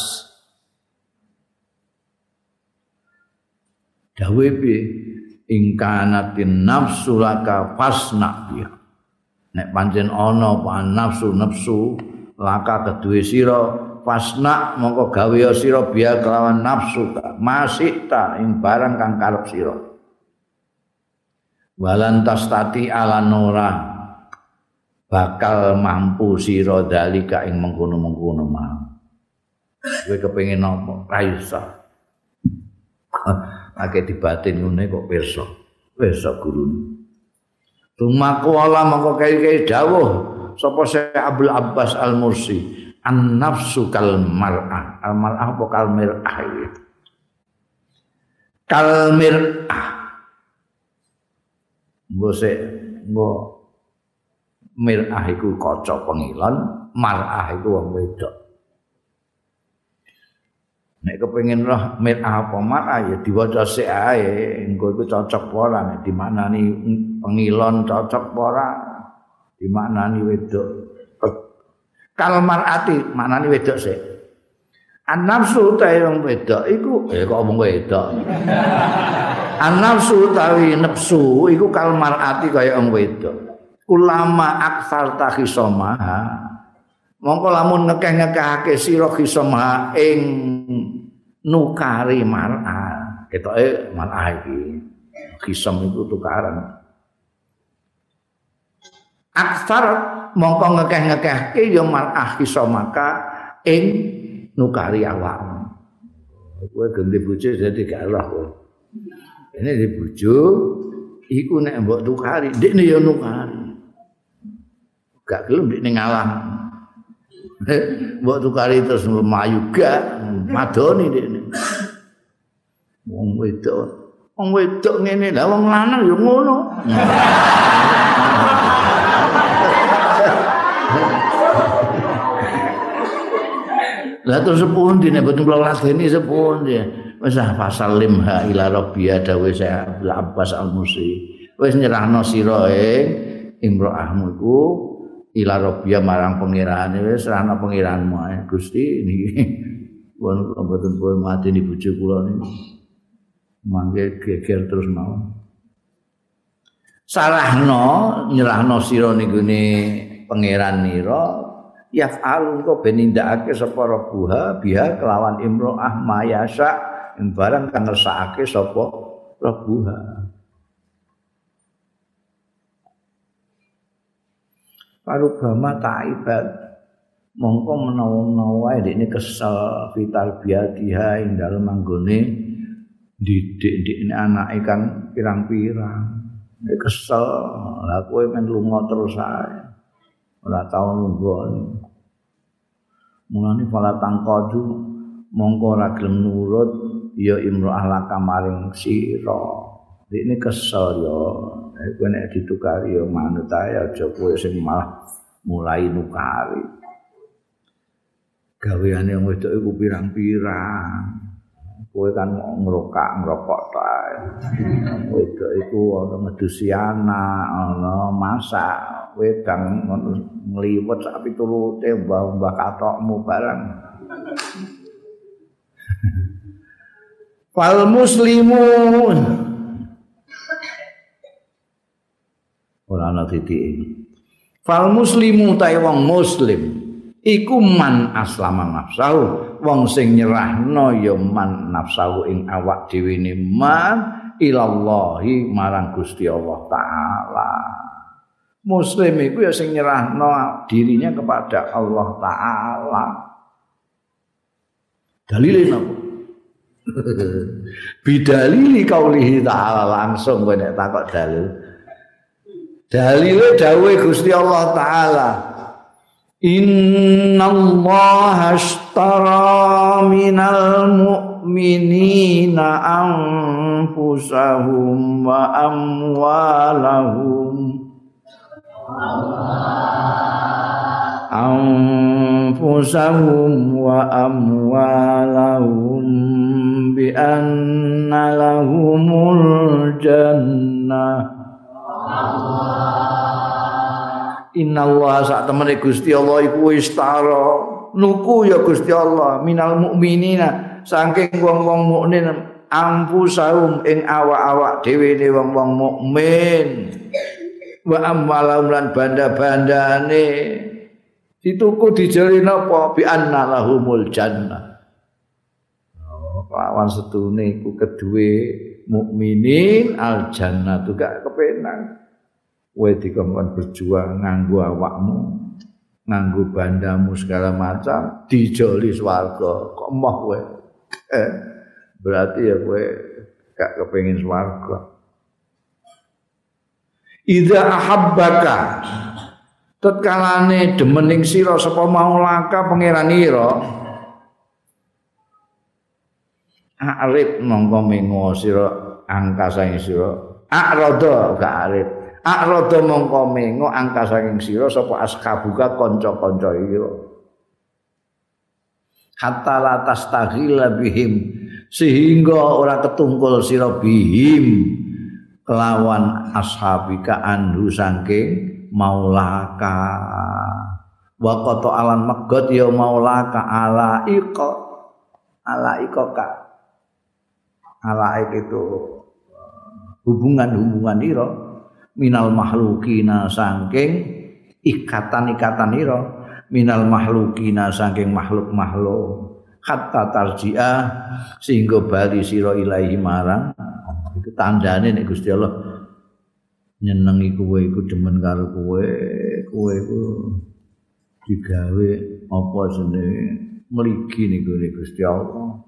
Dawuh piye? Ingkanatin nafsu laka fasna biha nek pancen ana nafsu nafsu laka kedue sira fasna mongko gawe sira biya kelawan nafsu masih ta ing barang kang karep sira. Walan tastati ala nora bakal mampu sira dalika ing mengkono-mengkono mah kowe kepengin apa? Ra iso. Akeh dibatin ngene kok pirsa. Pirsa guru Tumaku Allah mongko kai-kai dawuh sapa Syekh Abdul Abbas Al Mursi an nafsu kal mar'ah al mar'ah apa kal mir'ah kal mir'ah mbose nggo mir'ah iku kaca pengilon mar'ah iku wong wedok. Nek kepengin roh mit apa marah ya diwaca sik ae, engko iku cocok ora nek dimaknani pengilon cocok ora dimaknani wedok. Kal marati maknani wedok sik. An nafsu ta wong wedok iku eh kok omong wedok. An nafsu tawi nafsu iku kal marati kaya wong wedok. Ulama aksar takhisamaha. Mongko lamun ngekeh-ngekehake sira kisamaha ing nukari mar'a ketoke mar'a iki kisam itu tukaran aksar mongko ngekeh-ngekehke ya mar'ah kisamaka ing nukari awak kowe ganti bojo dadi gak roh ini di bojo iku nek mbok tukari ndekne ya nukari. Gak gelem ndekne ngalah mbok tukari terus melayu gak. Madoni dene wong wedok wong wedok ngene lah wong lanang ya ngono Lah terus sepun dine boten kula ladeni sepun. Wis ah fasalim ha ila rabbiya dawe saya Abdul Abbas Al Musi. wis nyerahno sira ing imro'ahmu iku ila rabbia marang pengirane wis serahno pengiranmu ae Gusti niki pun mboten pun mati di bojo kula niki mangke geger terus mau salahno nyerahno sira niku ne pangeran nira yaf'alu kok ben nindakake sapa rabbuha biha kelawan imro'ah mayasa ing barang kang ngersakake sapa rabbuha. Parubama ta'ibat mongko menawa-menawa ini kesel vital biadiha ing dalem anggone didik-dik anak ikan pirang-pirang. Kesel lah kowe men lunga terus ae ora tau nunggu mulane pala tangkoju mongko ora gelem nurut ya imro'ah laka maring sira ini kesel ya kowe nek ditukari ya manut ae aja kowe sing malah mulai nukari. Gaweane wong wedok iku pirang-pirang. Kowe kan ngrokak ngrokok tae. Wedok iku ana medusi anak, ana masak, wedang ngliwet sak pitulute mbah-mbah katokmu barang. Fal muslimun. Ora ana titik fal muslimu ta wong muslim iku man aslama nafsahu. Wong sing nyerahno ya man nafsahu ing awak dhewe ne man ilallahi marang Gusti Allah taala muslim iku ya sing nyerahno dirinya kepada Allah taala. Dalile napa? Bidalili kaulihi ta'ala langsung kowe nek takok dalil. Dalile dawuhe Gusti Allah taala Innallaha ashtara minal mu'minina anfusahum wa amwalahum anfusahum wa amwalahum bi anna lahumul jannah. Inna Allah saat temen Gusti Allah iku istara nuku ya Gusti Allah minal mukminina saking wong-wong mukmin ampu saum ing awak-awak dhewe ne wong-wong mukmin wa amwalam lan banda-bandane. Dituku dijeli napa? Bi anna lahumul jannah. Oh, lawan setune iku kedue mukminin al jannah gak kepenak kowe dikongkon berjuang nganggo awakmu nganggo bandamu segala macam dijoli swarga. Kok moh kowe? Eh, berarti ya kowe gak kepengin swarga Idza ahabbaka. Tetkalane demening sira sapa maulaka pangeran ira. Arif mongko mengo sira angkasa sira. Arada gak arif Akrada mongko mengo angka saking sira sapa askabuka kanca-kanca ira. Hatta la tastaghila bihim sehingga ora ketungkul sira bihim kelawan ashabika anhu saking maulaka. Wa qata alan megot ya maulaka ala iqa. Ala iqa ala itu hubungan-hubungan ira minal mahlukina saking ikatan-ikatan ira minal mahlukina saking makhluk-makhluk. Hatta tarji'ah sehingga bali sira ilahi marang itu tandane nek Gusti Allah nyenengi kowe iku demen karo kowe kowe iku digawe apa jenenge? Mligi niku Gusti Allah.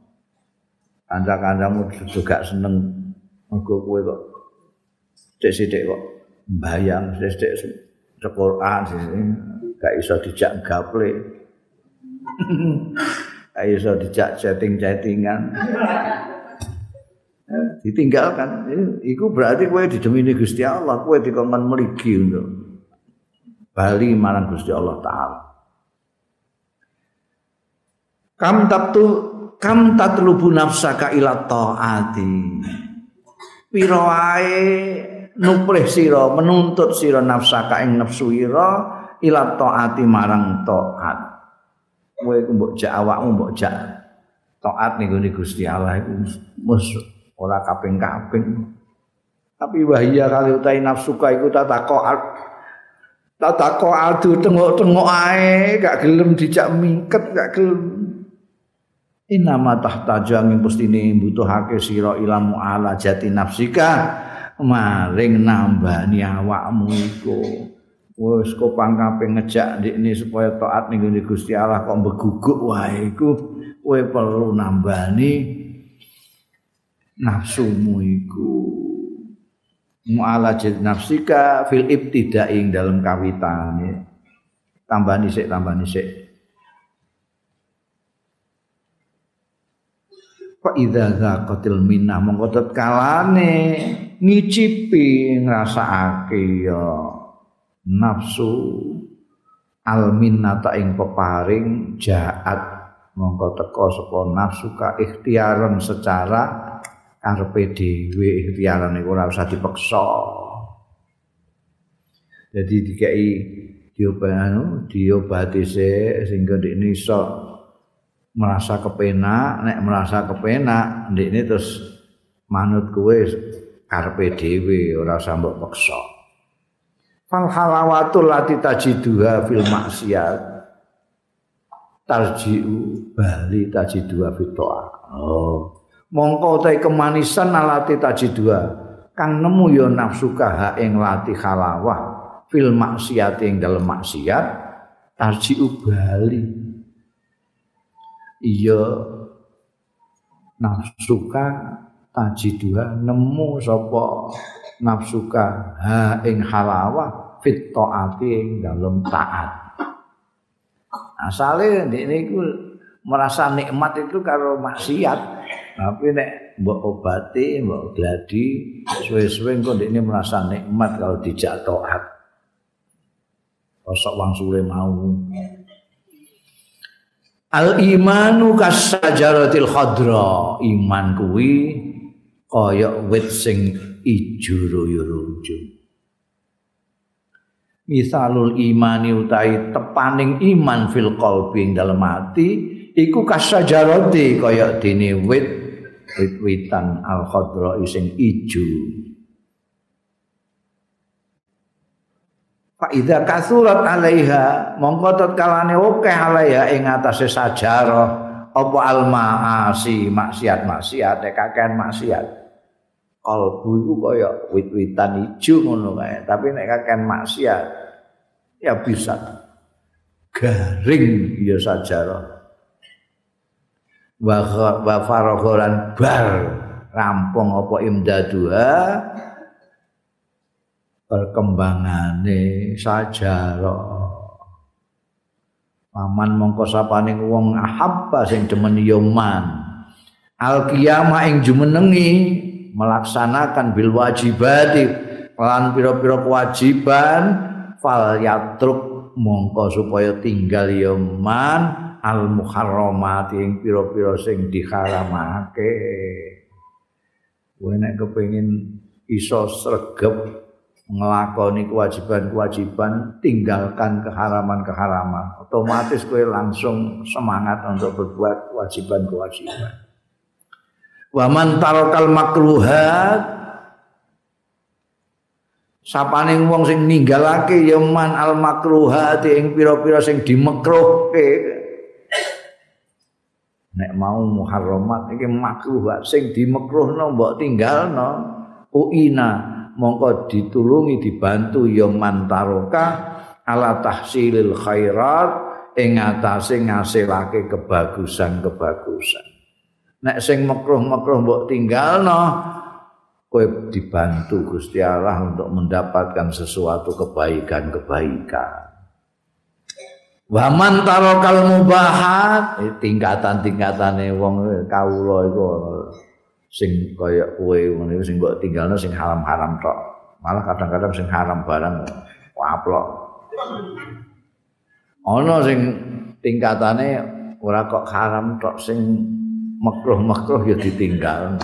Kanca-kancamu juga seneng. Mergo kowe kok sithik-sithik kok bayang sesek Quran sini gak iso dijak gaple. Gak iso dijak chatting-chattingan ditinggalkan. Itu berarti kowe didemini Gusti Allah kowe dikongkon meligi untuk bali marang Gusti Allah taala. Kam tabtu kam tatlubu nafsaka ila taati. Pira wae nuprih sira menuntut sira nafsaka ing nafsu ira ila taati marang taat. Kowe mbok jak awakmu mbok jak taat ning Gusti Allah iku ora kaping-kaping tapi wahia kali utai nafsuka iku tata koat tata koatu tengok-tengok ae gak gelem dijak mingket gak gelem. Inama tahtaja ing pustine butuhake sira ilmu ala jati nafsika maring nambani awakmu iku. Wis kopang kaping ngejak ndikne supaya taat ning Gusti Allah kok beguguk wae iku kowe perlu nambani nafsumu iku mu'alajat nafsika fil ibtidaing dalam kawitan tambah nisik tambah nisik fa idza zaqatil minnah mongko kalane ngicipi ngrasakake ya. Nafsu al minnata ing peparing jaat mongko teko saka nafsu ka ikhtiaran secara karepe dhewe ikhtiaran iku ora usah dipaksa. Jadi dikai diobati diobati sehingga ndekne iso merasa kepenak, nek merasa kepenak ndekne terus manut kowe karepe dhewe ora usah mbok paksa. Fal halawatul lati tajiduha fil maksiat tarji'u bali tajiduha fit Oh. Mongko utahe kemanisan alati dua. Kang nemu ya nafsu kaha ing lati halawah fil maksiat ing dalem maksiat. Tarji bali iya. Nafsuka dua. Nemu sapa nafsuka ha ing halawah fit taati ing dalem taat. Asale ndekne iku merasa nikmat itu karo maksiat Tapi nek mbok obati, mbok gladi, suwe-suwe engko ndekne merasa nikmat kalau dijak taat. Kosok wang sule mau. Al imanu kasajaratil khadra, iman kuwi kaya wit sing ijo royo-royo. Misalul imani utai tepaning iman fil qalbi ing dalem ati iku kasajarati kaya dene wit wit-witan al-khadra sing ijo. Fa idza kasurat alaiha mongko tatkalane akeh alaiha ing atase sajarah apa al-maasi maksiat-maksiat kakean maksiat. Kalbu iku kaya wit-witan ijo ngono kae, tapi nek kakean maksiat ya bisa garing ya sajarah. Wa faragholan bar. Rampung apa imdaduha perkembangane sajarah paman mongko sapaning wong ahabba sing demen yoman. Al qiyamah ing jumenengi melaksanakan bil wajibati lan pira-pira kewajiban fal yatruk mongko supaya tinggal yoman al muharramat ing pira-pira sing diharamake. Kowe nek kepengin iso sregep nglakoni kewajiban-kewajiban, tinggalkan keharaman-keharaman. Otomatis kowe langsung semangat untuk berbuat kewajiban-kewajiban. Wa man tarakal makruhat Sapaning wong sing ninggalake ya man al makruhat ing pira-pira sing dimekruhke nek mau muharramat iki makruh. Sing dimekruhno mbok tinggalno. Uina mongko ditulungi dibantu ya mantaroka ala tahsilil khairat ing atase ngasilake kebagusan-kebagusan. Nek sing mekruh-mekruh mbok tinggalno kowe dibantu Gusti Allah untuk mendapatkan sesuatu kebaikan-kebaikan Wa man tarakal mubahat tingkatan-tingkatane wong kawula iku sing kaya kowe ngene sing mbok tinggalno sing haram-haram tok. Malah kadang-kadang sing haram barang waplok. Ana sing tingkatane ora kok haram tok sing makruh-makruh ya ditinggalno.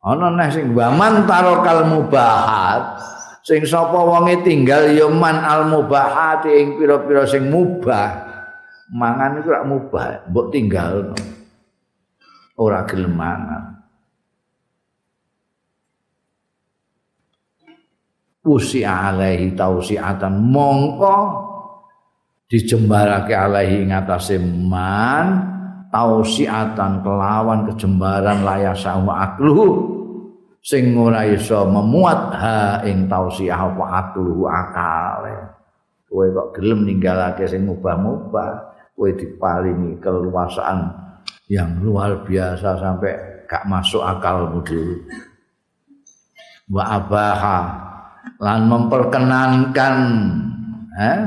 ana neh sing waman tarokal mubahat sing sapa wonge tinggal ya man al mubahat ing pira-pira sing mubah. Mangan iku rak mubah mbok tinggal. Ora gelem mangan. Usi alaihi tausiatan. Mongko dijembarake alaihi ngatasé man tausiatan kelawan kejembaran layasa wa akluhu sing ora iso memuat ha ing tausiah apa akluhu akale kowe kok gelem ninggalake sing mubah-mubah kowe diparingi keluasaan yang luar biasa sampai gak masuk akalmu dhewe wa abaha lan memperkenankan eh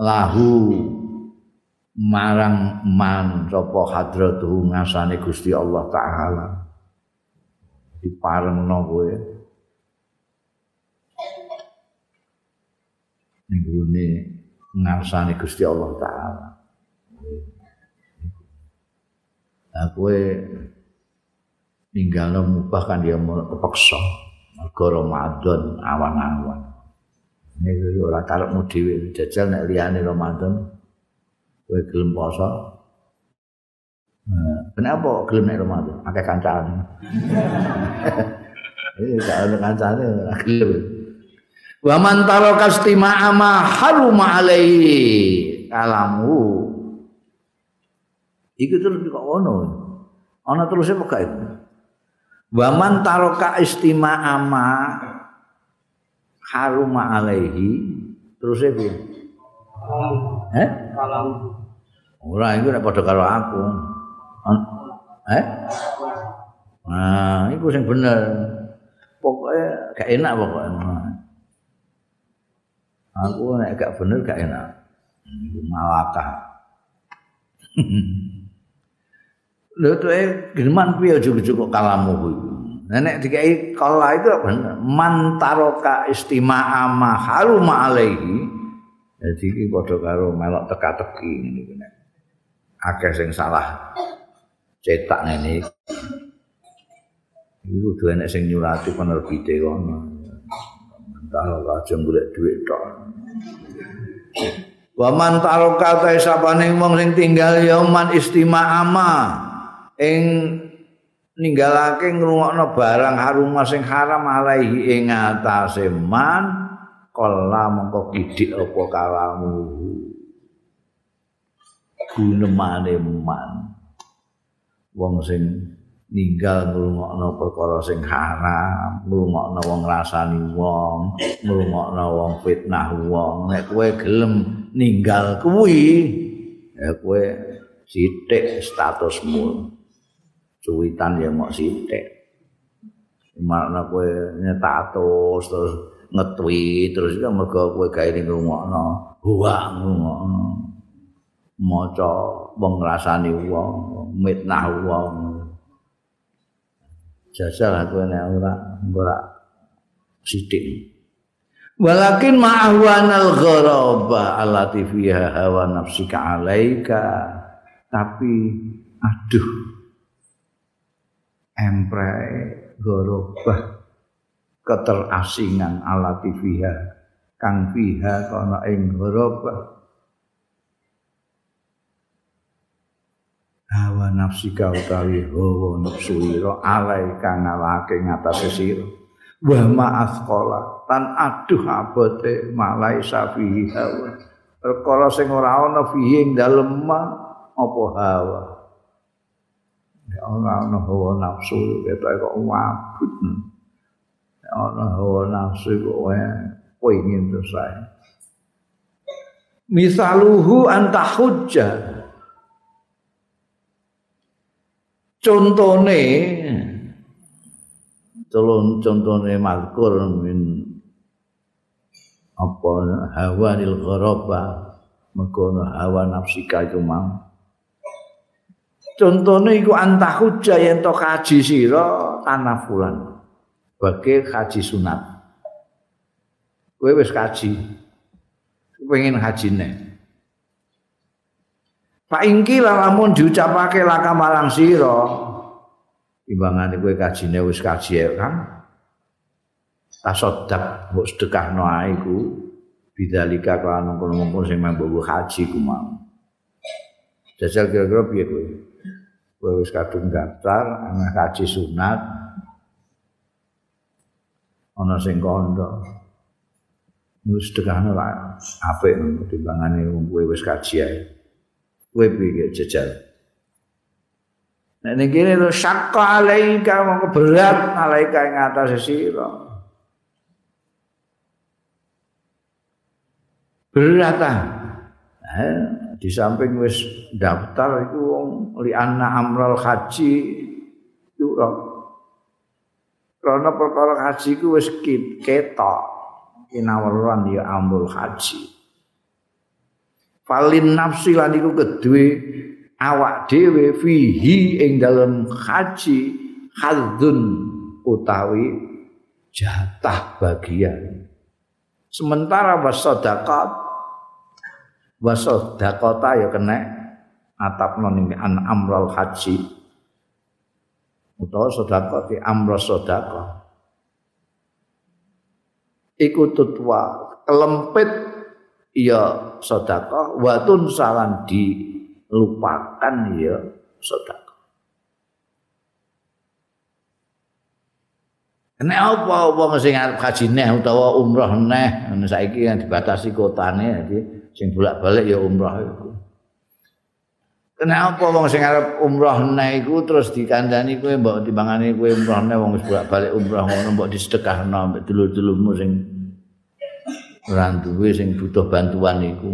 lahu marang man sapa hadratuhu ngasane Gusti Allah taala diparengno kowe ning gone ngasane Gusti Allah taala Nah, kowe ninggal mubah kan dia kepeksa mergo Ramadan awan-awan. Ini ora karepmu dhewe jajal nek liyane Ramadan kowe gelem poso. Nah, kenapa gelem nek Ramadan? Akeh kancane. Ini gak kancane gelem. Wa man taraka istima'a ma haruma alaihi kalamu. Iku terus kok ono. Ana terus apa itu? Wa man taraka istima'a ma haruma alaihi terus e piye? Eh? Kalam. Ora iku nek padha karo aku. Eh? Nah, iku sing bener. Pokoke gak enak pokoke. Aku nek gak bener gak enak. Malakah. Lho tuh eh gimana piye cukup kalamu kuwi. Nenek dikai kala itu bener. Man taroka istima'a ma haruma alaihi. Jadi iki padha karo melok teka-teki iki. akeh sing salah cetak ngene. Iki kudu enek sing nyurati penerbite kono. Entah aja golek dhuwit tok. Wa man taraka ta sapane wong sing tinggal ya man istima'ama. Ing ninggalake ngrungokno barang harum sing haram alaihi ing atase man kala mongko kidik apa kalamu. Gunemane man wong sing ninggal ngrungokno perkara sing haram ngrungokno wong rasani wong ngrungokno wong fitnah wong. Nek kowe gelem ninggal kuwi ya kowe sithik statusmu. Cuwitan ya mok sithik. Makna kowe nyetatus terus ngetweet terus ya mergo kowe gawe ngrungokno huwa ngrungokno maca wong ngrasani wong mitnah wong. Jajal aku nek ora ora sithik walakin ma'ahwanal gharaba allati fiha hawa nafsika alaika. Tapi aduh empre gharaba keterasingan allati fiha kang fiha kana ing gharaba hawa nafsika utawi hawa nafsu ira alai kang ngalake ngatasé sira. Wa ma'asqala tan aduh abote malai safi hawa. Perkara sing ora ana fihi ing dalem apa hawa? Ya ora ana hawa nafsu ketok kok wabut. Ya ana hawa nafsu kok pengin terus misaluhu anta contone colon contone mazkur min apa hawa nil gharaba mekono hawa nafsika iku mang contone iku antah hujja yen to kaji sira tanafulan bagi kaji sunat. Kowe wis kaji pengen hajine Pak ingki lamun diucapake laka marang sira. Timbangane kowe kajine wis kaji kan tasodak mbok sedekahno ae iku. Bidzalika kan ngono-ngono sing mambu haji ku mau. Jajal kira-kira piye kowe? Kowe wis kadung daftar ana haji sunat. Ana sing kondo wis sedekahno lah apik timbangane kowe wis kaji ae kowe piye jajal Nek ning kene to syaqqa alaika mongko berat alaika ing atas sira. Berat ah. Eh, di samping wis daftar iku wong li anna amral haji yura. Karena perkara haji ku wis ketok inawaran ya amrul haji. Falin nafsi lan iku kedue awak dhewe fihi ing dalam haji hadzun utawi jatah bagian. Sementara wasodakot wasodakota ya kena atap non an amral haji. Utawa sodakoti amral sodakot. Iku tutwa kelempit ya sedekah watun salan di lupakan ya sedekah. Nek apa wong sing arep haji neh utawa umroh neh, saiki yang dibatasi kotane jadi sing bolak-balik ya umroh iku. Kenapa wong sing arep umroh neh iku terus dikandani kowe mbok timbangane kowe umroh neh wong wis bolak-balik umroh ngono mbok disedekahno mbek dulur-dulurmu sing ora duwe sing butuh bantuan iku.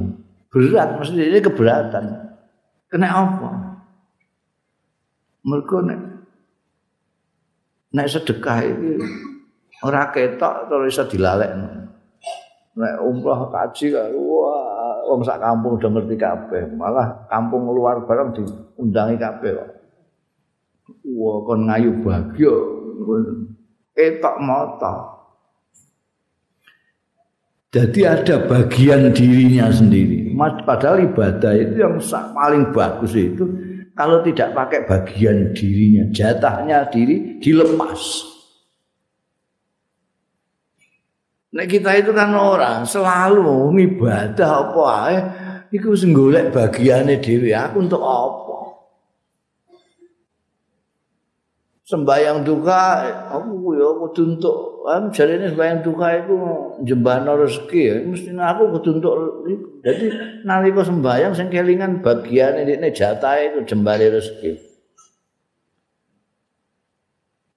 Berat mesti ini keberatan. Kena apa? Mereka nek nek sedekah ini ora ketok terus iso dilalekno. Nek umrah kaji wah wong sak kampung udah ngerti kabeh, malah kampung luar bareng diundangi kabeh kok. Wah kon ngayu bagyo. Ketok mata. Jadi ada bagian dirinya sendiri. padahal ibadah itu yang paling bagus itu kalau tidak pakai bagian dirinya, jatahnya diri dilepas. Nek kita itu kan orang selalu ibadah apa ae iku sing golek bagiane dhewe aku untuk apa? Sembayang duka aku ya kudu untuk kan jarene sembayang duka iku jembana rezeki ya mesti aku kudu untuk Jadi nalika sembahyang sing kelingan bagiane ndekne jatahe itu jembare rezeki.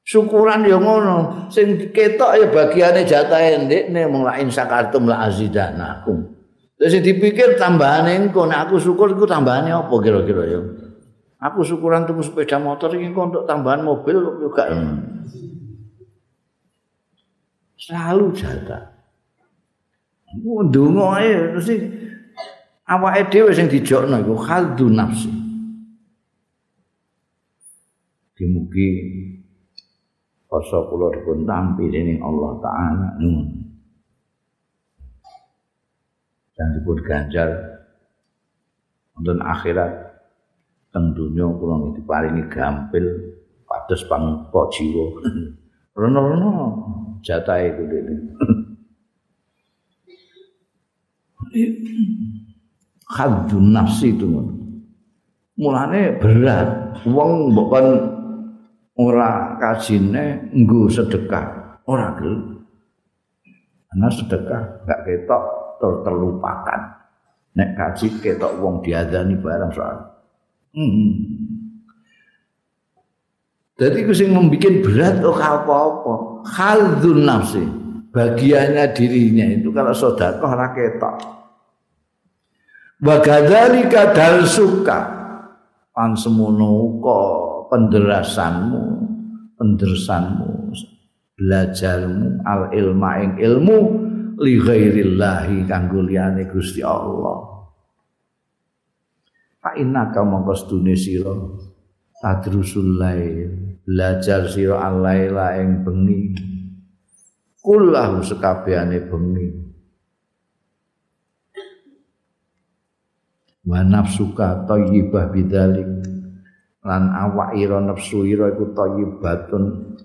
Syukuran ya ngono, sing ketok ya bagiane jatahe ndekne mung la insakartum la azidanakum. Terus dipikir tambahane engko nek aku syukur iku tambahane apa kira-kira ya? Aku syukuran tuku sepeda motor iki kok untuk tambahan mobil juga. Hmm. Selalu jatah. Ndonga ae mesti awake dhewe sing dijokno iku khaldu nafsi. Dimugi rasa kula dipun tampi dening Allah taala nun. Dan dipun ganjar wonten akhirat teng donya kula diparingi gampil pados pangko jiwa. Rono-rono jatah itu dene. khadun nafsi itu mulane berat. Wong mbok kon ora kajine nggo sedekah ora gel ana sedekah gak ketok ter terlupakan nek kaji ketok wong diadani barang soal. Hmm. Jadi yang membuat berat oh apa-apa. Khaldun nafsi. Bagiannya dirinya itu kalau sodakoh raketok wa kadzalika suka. An semono penderasanmu pendersanmu belajarmu al ilma ing ilmu li ghairillahi kanggo liyane Gusti Allah. Fa innaka mongko stune sira tadrusul lail belajar sira al-laila ing bengi. Kullahu sekabehane bengi. Wa nafsuka thayyibah bidzalik. Lan awak ira nafsu ira iku thayyibatun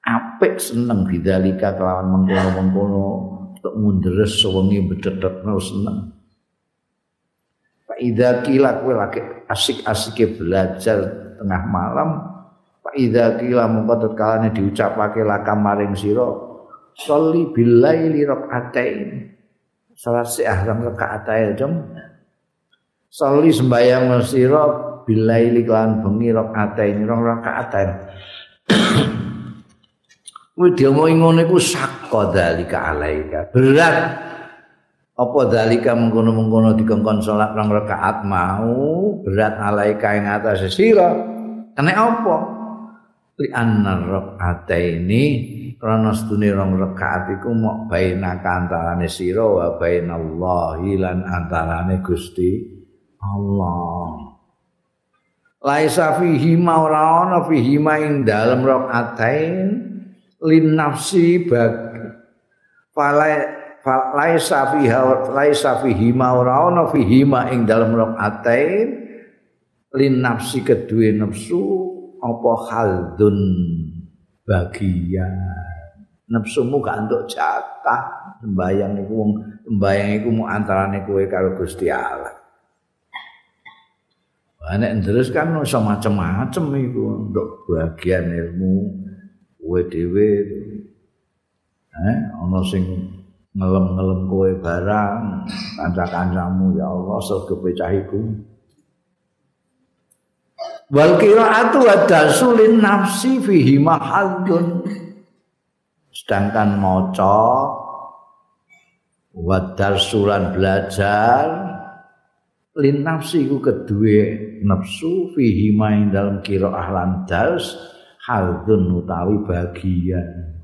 apik seneng bidzalika kelawan mengkono-mengkono. Untuk mundres sewengi bedhetetno seneng. Pak Ida kila kowe lagi asik-asike belajar tengah malam Pak Ida kila mongko tetkalane diucapake lakam maring sira sholli billaili rakaatain salat si ahram rakaatain jam sholli sembayang sira bilaili lan bengi rakaatain rong rakaatain Kuwi diomongi ngono iku sakko dalika alaika. Berat apa dalika mengkono-mengkono dikongkon salat rong rakaat mau berat alaika ing atas sira. Kene apa? Li anna rakaataini krana sedune rong rakaat iku mok baina antarane sira wa bainallahi lan antarane Gusti Allah. laisa fihi ma ora ana fihi ma ing dalem rakaatain lin nafsi bag falai laisa fiha laisa fihi ma ora ana fihi ma ing dalem rakaatain lin nafsi kedue nafsu apa haldun bagian nafsumu gak entuk jatah sembayang iku wong sembayang iku mu antarane kowe karo Gusti Allah Nek terus kan iso macam-macam iku untuk bagian ilmu kowe dhewe. Eh, ana sing ngelem-ngelem kowe barang, kanca-kancamu ya Allah surga pecah iku. Wal qiraatu wa dasulin nafsi fihi mahallun. Sedangkan maca wa darsulan belajar lin nafsi ku kedue nafsu fihi main dalam kira ahlan dars haldun utawi bagian.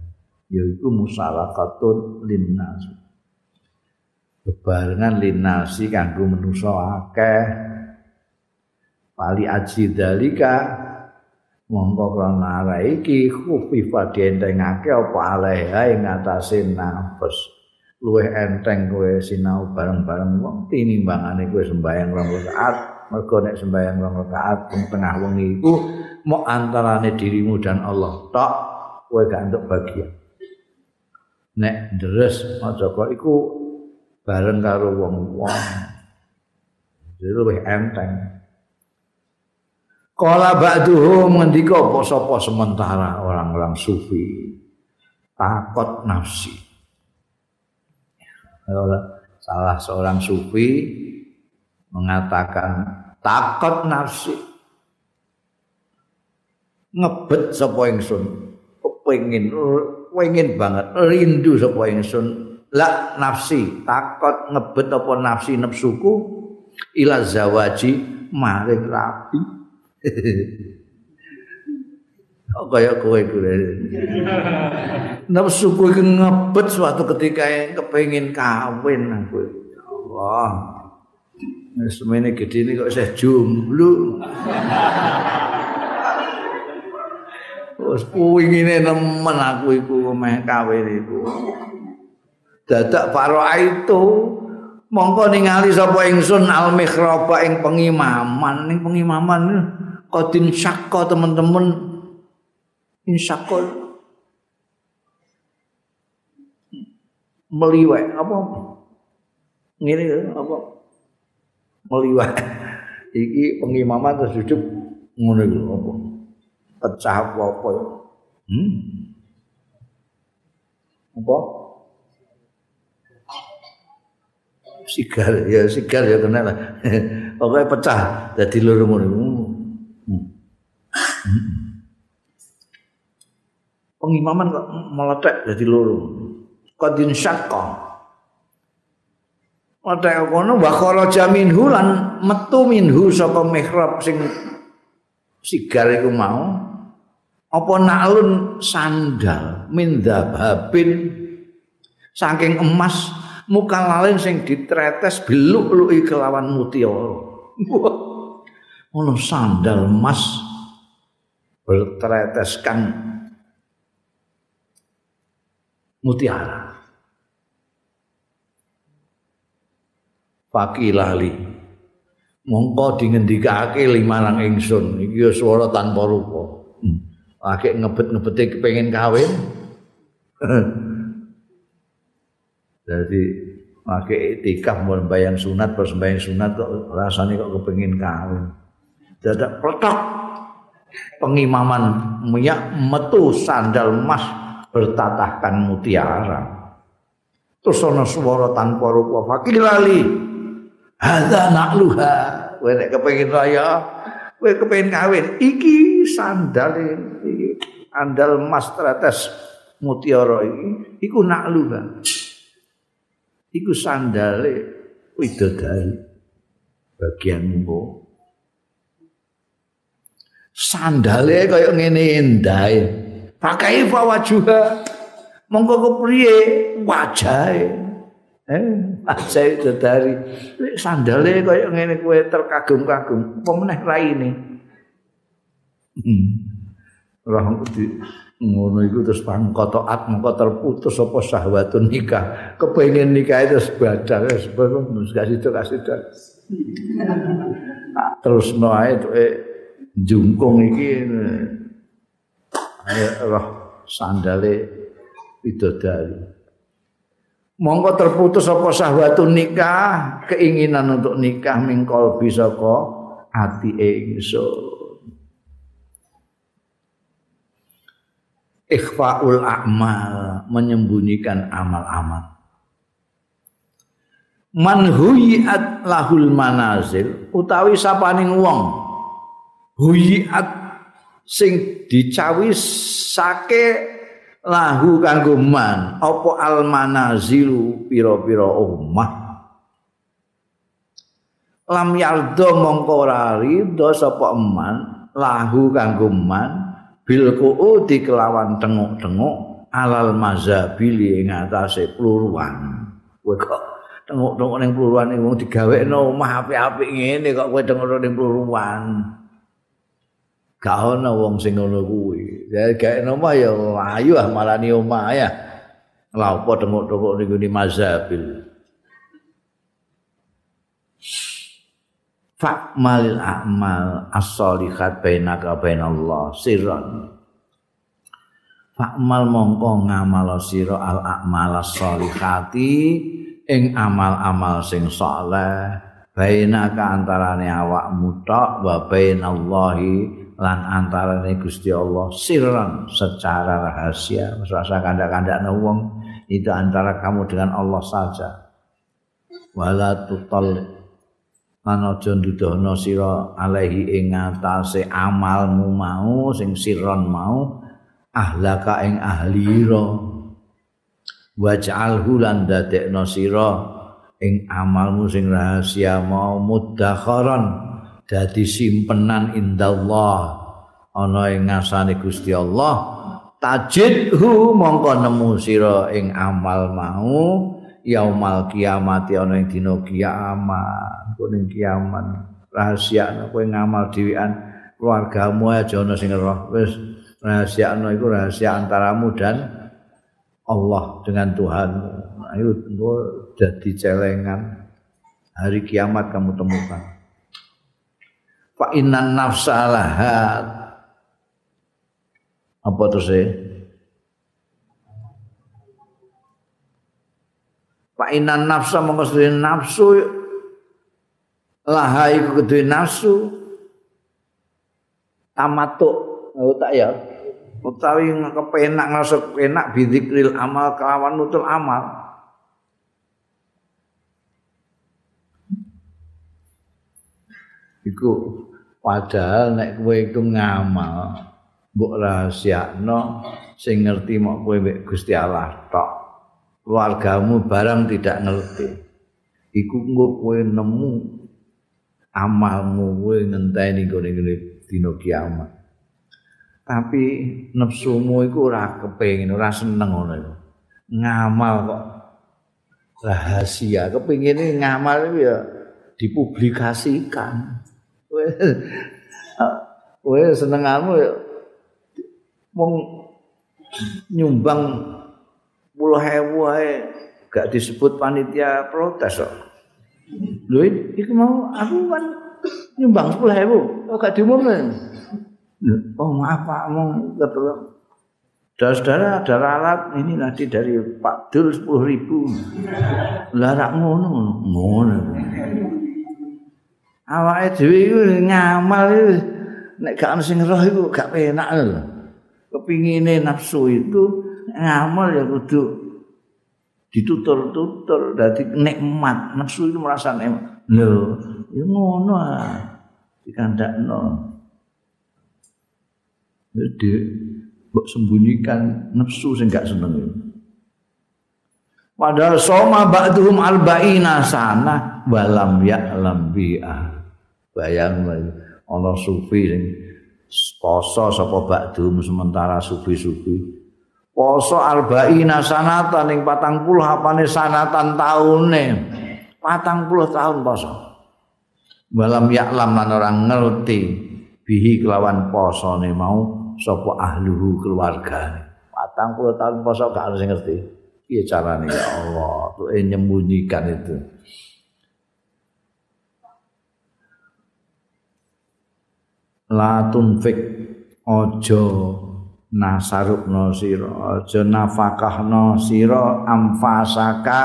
Yaitu musalakatun lin nafsi. Bebarengan lin nafsi kanggo menusa akeh pali aji dalika. Mongko krana iki khufifa dientengake apa alaiha ing atase nafsu luwih enteng kowe sinau bareng-bareng wong tinimbangane kowe sembayang rong rakaat. Mergo nek sembayang rong rakaat tengah wengi iku mok antarane dirimu dan Allah. Tok kowe gak entuk bagian nek deres maca kok iku bareng karo wong-wong. Jadi luwih enteng Kala ba'duhum ngendika apa sapa sementara orang-orang sufi. Takut nafsi. Salah seorang sufi mengatakan takut nafsi. Ngebet sapa ingsun? Kepengin pengin banget rindu sapa ingsun? La nafsi takut ngebet apa nafsi nafsuku ila zawaji maring rapi Oh, kaya kowe kuwi. Nafsu kowe ngebet suatu ketika yang kepengin kawin aku. Allah. Wis semene gedhe ini kok saya jomblo. Wes kuwingine nemen aku iku meh kawin iku. Dadak paroa itu mongko ningali sapa ingsun al mihraba ing pengimaman ning pengimaman kodin syakka teman-teman. Insyakul meliwek apa? Ngene apa? Meliwek. Iki pengimaman terus duduk ngono iku apa? Pecah apa apa hmm? Apa? Sigar ya sigar ya kena lah. Pokoknya pecah jadi loro ngono hmm. Pengimaman kok meletek jadi loro. Qadin syaqqa. Meletek kono wa kharaja minhu lan metu minhu saka mihrab sing sigar iku mau apa nalun sandal min dzababin saking emas muka lalin sing ditretes beluk-luki kelawan mutiara. Ono sandal emas bertreteskan mutiara. Fakilali. mongko dingendikake limarang ingsun. Iki ya swara tanpa rupa. Akeh ngebet-ngebete kepengin kawin. Jadi pakai itikaf mau sunat persembahyang sunat kok rasanya kok kepengin kawin. Dadak peletok pengimaman minyak metu sandal emas bertatahkan mutiara. Terus ana swara tanpa rupa fakilali hadza na'luha. Kowe nek kepengin raya kowe kepengin kawin. Iki sandal iki andal emas tetes mutiara iki iku na'luha. Iku sandale widodari bagian mbok sandale kaya ngene endahe pakai wajuha monggo kepriye wajahe eh wajah itu dari sandale kaya ngene kowe terkagum-kagum apa meneh raine hmm. roh di ngono iku terus pangkotoat mengko terputus apa syahwatun nikah kepengin nikah itu sebadar sebelum kasih itu kasih terus no ae jungkung iki ayo roh sandale bidodari mongko terputus apa sahwatun nikah keinginan untuk nikah mingkol bisa kok ati ingsun. Ikhfaul a'mal menyembunyikan amal-amal. Man huyiat lahul manazil utawi sapaning wong huyiat sing dicawi sake lahu kanggo man. Apa al manazilu pira-pira omah? Lam yardo mongko ora ridho sapa eman lahu kanggo man bil kuudi kelawan tenguk-tenguk alal mazhabili ing atase pluruan. Kowe kok tenguk-tenguk ning pluruan iku digawekno omah apik-apik ngene kok kowe tenguk ning pluruan gak ana wong sing ngono kuwi. Ono mah ya ayu ah marani omah ya. Lah apa tengok-tengok niku ni mazhabil. Fa'malil a'mal as-solihat bainaka bainallah sirran. Fa'mal mongko ngamal sira al-a'mal as-solihati ing amal-amal sing saleh bainaka antarane awakmu tok wa bainallahi lan antarane Gusti Allah sirran secara rahasia. Rasa kandak-kandak wong itu antara kamu dengan Allah saja. Wala tutal lan aja ndudohno sira alaihi ing ngatasé amalmu mau sing sirron mau ahlaka ing ahlira waj'alhu lan dadekno sira ing amalmu sing rahasia mau mudakharan dadi simpenan indallah. Ana ing ngasane Gusti Allah tajidhu mongko nemu sira ing amal mau yaumal kiamat ana ing dina kiamat. Kuning kiamat. Rahasia kowe ngamal dhewean keluargamu aja ana sing roh. Wis rahasia iku rahasia antaramu dan Allah dengan Tuhan ayo jadi celengan. Hari kiamat kamu temukan fa innan nafsa lahat apa terus e? Fa innan nafsa mongko nafsu. Laha iku kedue nafsu. Tamatuk oh, tak ya? Utawi kepenak ngrasa enak bidzikril amal kelawan nutul amal. Iku Padahal nek kowe iku ngamal, mbok rahasiakno sing ngerti mok kowe mek Gusti Allah tok. Keluargamu barang tidak ngerti. Iku engko kowe nemu amalmu kowe ngenteni gone-gone dina kiamat. Tapi nafsumu iku ora kepengin, ora seneng ngono iku. Ngamal kok rahasia, kepengine ngamal ya dipublikasikan. Kowe. Senenganmu ya. Wong nyumbang puluh hewu ae. Gak disebut panitia protes kok. Lho iku mau aku kan nyumbang 10.000 kok gak diumumne oh maaf Pak. Mau Saudara-saudara ada ralat ini nanti dari Pak Dul 10 ribu. Larak ngono, ngono. Awake dhewe iku ngamal iku nek gak ono sing roh iku gak penak lho. Kepingine nafsu itu ngamal ya kudu ditutur-tutur dadi nikmat. Nafsu itu merasa nikmat. Lho, ya ngono ah. Dikandakno. Jadi mbok sembunyikan nafsu sing gak seneng. Padahal soma ba'duhum arba'ina sana walam ya'lam bi'ah. Bayang ana sufi sing poso sapa ba'duhum sementara sufi-sufi. Poso arba'ina sanatan ing 40 apane sanatan taune. 40 tahun poso. Walam ya'lam lan orang ngerti bihi kelawan posone mau sapa ahluhu keluarga. Patang puluh tahun poso gak ngerti. Iya caranya ya Allah, tuh nyembunyikan itu. La tunfik ojo nasarukno sira aja nafakahno sira amfasaka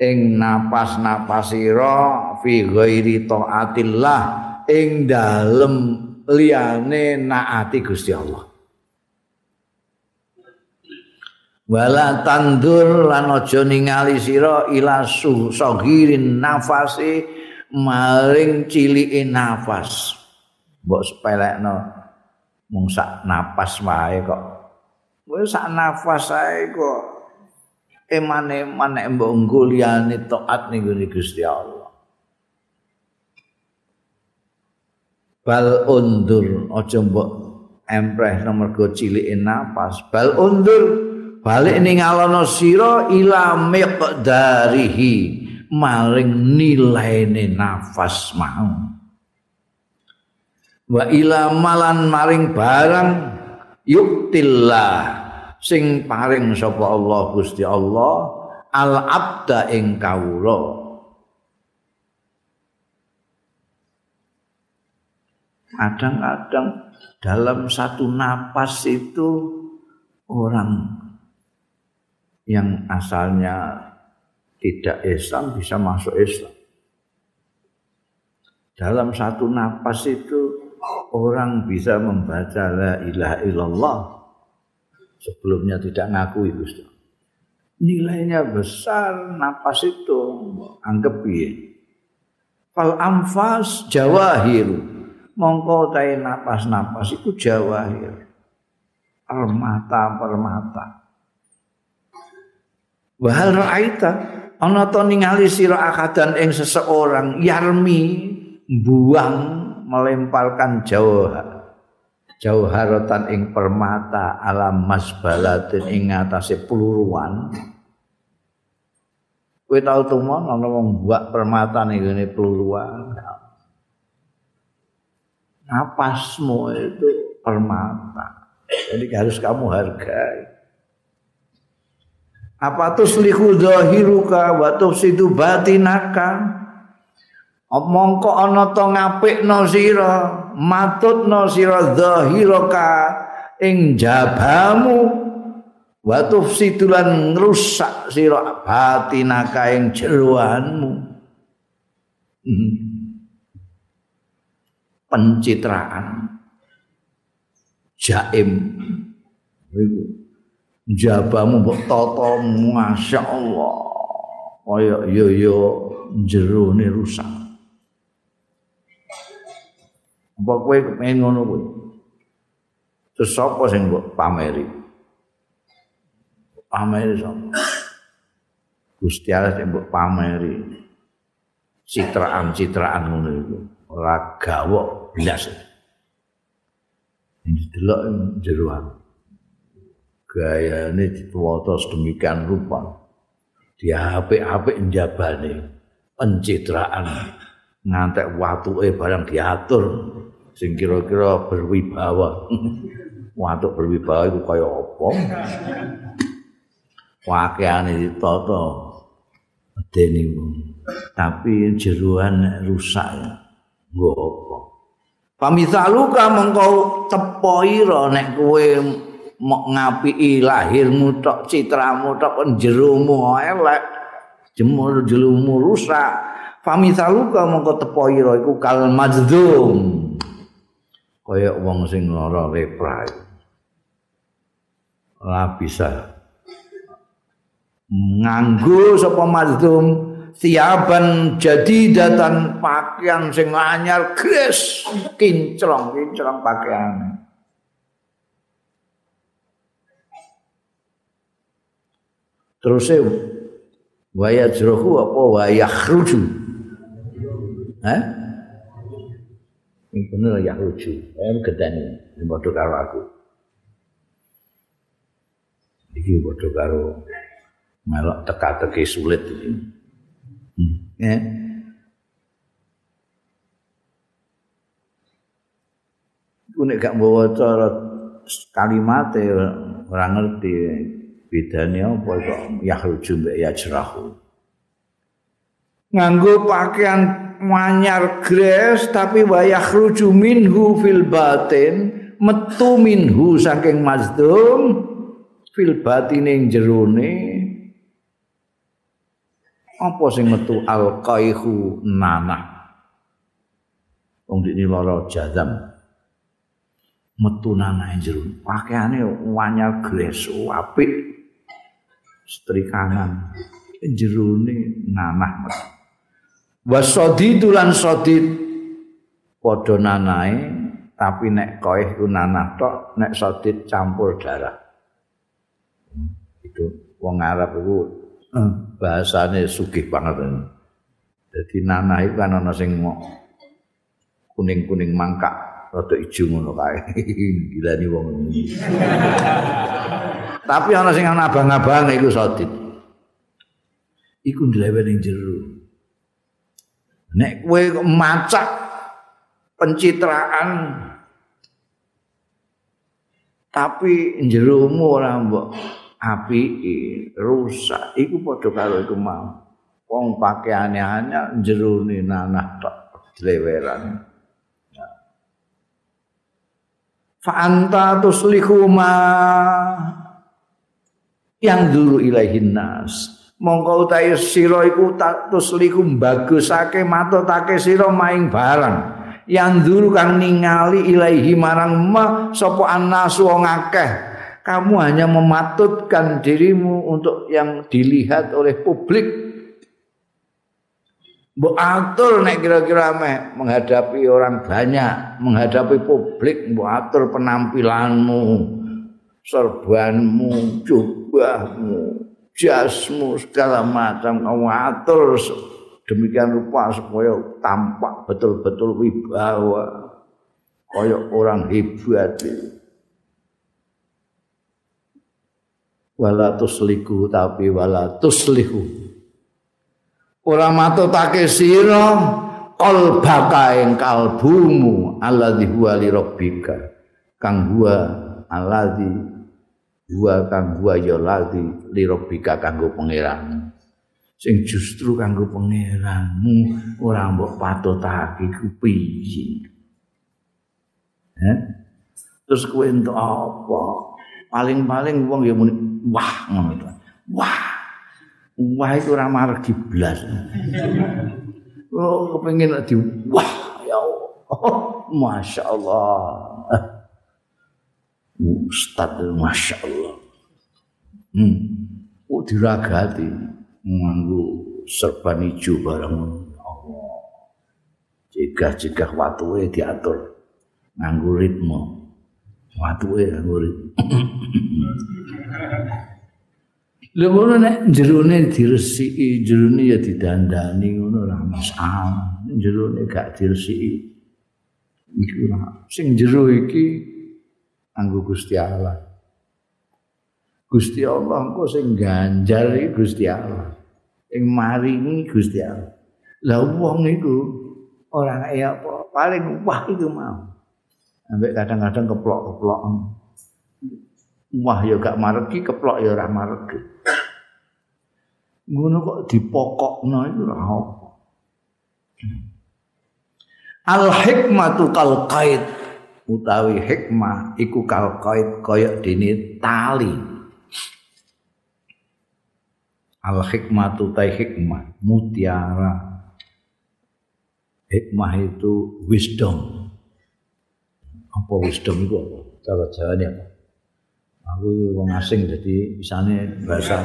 ing napas-napas sira fi ghairi taatillah ing dalem liyane naati Gusti Allah. Wala tandur lan aja ningali sira ila sagirin nafasi maring cilike nafas. Mbok sepelekno mung sak napas wae kok. Wis sak nafas ae kok emane-eman nek mbok nggo liyane taat ning Gusti Allah. bal undur aja mbok empreh nomor go napas bal undur balik ning alono sira ila miqdarihi maring nilaine nafas mau wa ila malan maring barang yuktillah sing paring sapa Allah Gusti Allah al abda ing kawula kadang-kadang dalam satu napas itu orang yang asalnya tidak Islam bisa masuk Islam. Dalam satu napas itu orang bisa membaca la ilaha illallah. Sebelumnya tidak ngaku itu. Nilainya besar napas itu. Anggap ya. Fal amfas jawahiru mongko tae napas-napas iku jawahir. Permata-permata. Wahal ra'aita? Ana to ningali sira akadan ing seseorang yarmi buang melemparkan jauhar jauharatan ing permata alam masbalatin ing ngatasé peluruan kowe tau tumon ana wong buak permata ning ngene peluruan napasmu itu permata. Jadi harus kamu hargai. Apa tuslihu zahiruka wa tufsidu batinaka? Mongko ana to ngapikno sira, matutno sira zahiraka ing jabamu wa tufsidu lan ngrusak sira batinaka ing jeroanmu. Hmm. pencitraan. Jaim. Iku. Jabamu mbok tata masyaallah kaya yo yo jerone rusak apa kowe kepengin ngono kuwi? Terus sapa sing mbok pameri? Pameri sapa? Gusti Allah sing mbok pameri. Citraan-citraan ngono iku. Ora gawok blas. Ini delok jeroan. Gayane dituwata sedemikian rupa. Dia apik-apik njabane pencitraan. Ngantek watuke barang diatur sing kira-kira berwibawa. Watuk berwibawa itu kaya apa? Wakeane ditata dene tapi jeroan rusak. Nggo apa? Pamisaluka mengkau tepo ira nek kowe mok ngapiki lahirmu tok citramu tok jeromu elek jemur jeromu rusak pamisaluka mengkau tepo ira iku kal majdum kaya wong sing lara lepra ora bisa nganggo sapa mazdum siaban jadi datan pakaian sing anyar gres kinclong kinclong pakaian terus e waya jrohu apa waya khruju ha ini bener ya khruju saya gedani ini bodoh karo aku ini bodoh karo melok teka-teki sulit ini Ya. Ku nek gak bawa cara kalimat ora ngerti bedane apa kok yakhruju mbek yajrahu. Nganggo pakaian manyar gres tapi wa yakhruju minhu fil batin metu minhu saking mazdum fil batine jerone. Apa sing metu? Alqaihu nana. Wong dikne lara jazam. Metu nana jero pakaiane wanyar gres apik. Setrikanan jerone nanah wasadi tulan sadid padha nanae tapi nek koeh ku nanah tok nek sadid campur darah itu wong Arab itu bahasane sugih banget. Jadi nanah itu kan ana sing kuning-kuning mangkak rada ijo ngono kae. Gila ni wong ini. Tapi ana sing ana abang-abang iku sodit. Iku ndlewe ning jero. Nek kowe macak pencitraan tapi jeromu ora mbok api rusak. Iku padha karo iku mau. Wong pakaiane anyar jerone nanah tok dleweran fa anta tuslihu ma yang dulu ilahin nas mongko utahe sira iku tuslihu bagusake matotake sira maing barang. Yang dulu kang ningali ilahi marang ma sapa annasu wong akeh. Kamu hanya mematutkan dirimu untuk yang dilihat oleh publik. Mbok atur nek kira-kira meh menghadapi orang banyak, menghadapi publik, mbok atur penampilanmu, serbanmu, jubahmu, jasmu segala macam kamu atur demikian rupa supaya tampak betul-betul wibawa kaya orang hebat. Wala tusliku tapi wala tuslihu. Ora matutake sira qalbaka ing kalbumu alladzi huwa li rabbika kang huwa alladzi huwa kang huwa ya ladzi li rabbika kanggo pangeran sing justru kanggo pangeranmu ora mbok patutake ku piye eh terus kowe entuk apa paling-paling wong ya muni wah ngono to. Wah. Wah itu ora margi blas. Oh kepengin di wah ya Allah. Masya Allah. Ustaz Masya Allah. Hmm. Oh diragati nganggo serban ijo barang Allah. Jika-jika watuwe diatur nganggo ritme. Watuwe nganggo ritme. Lha ngono nek jerone diresiki, jerone ya didandani ngono ora masalah. Jerone gak diresiki. Iku. Sing jero iki anggo Gusti Allah. Gusti Allah engko sing ganjar iki Gusti Allah. Sing maringi Gusti Allah. Lah wong iku ora kaya apa, paling wah itu mau. Ambek kadang-kadang keplok-keplok. Wah ya gak maregi, keplok ya ora maregi. Ngono kok dipokokno iku ora apa. al hikmatu kal qait utawi hikmah iku kal qait kaya dene tali. Al hikmatu ta hikmah mutiara. Hikmah itu wisdom. Apa wisdom itu apa? Cara jawane apa? Aku wong asing jadi misalnya bahasa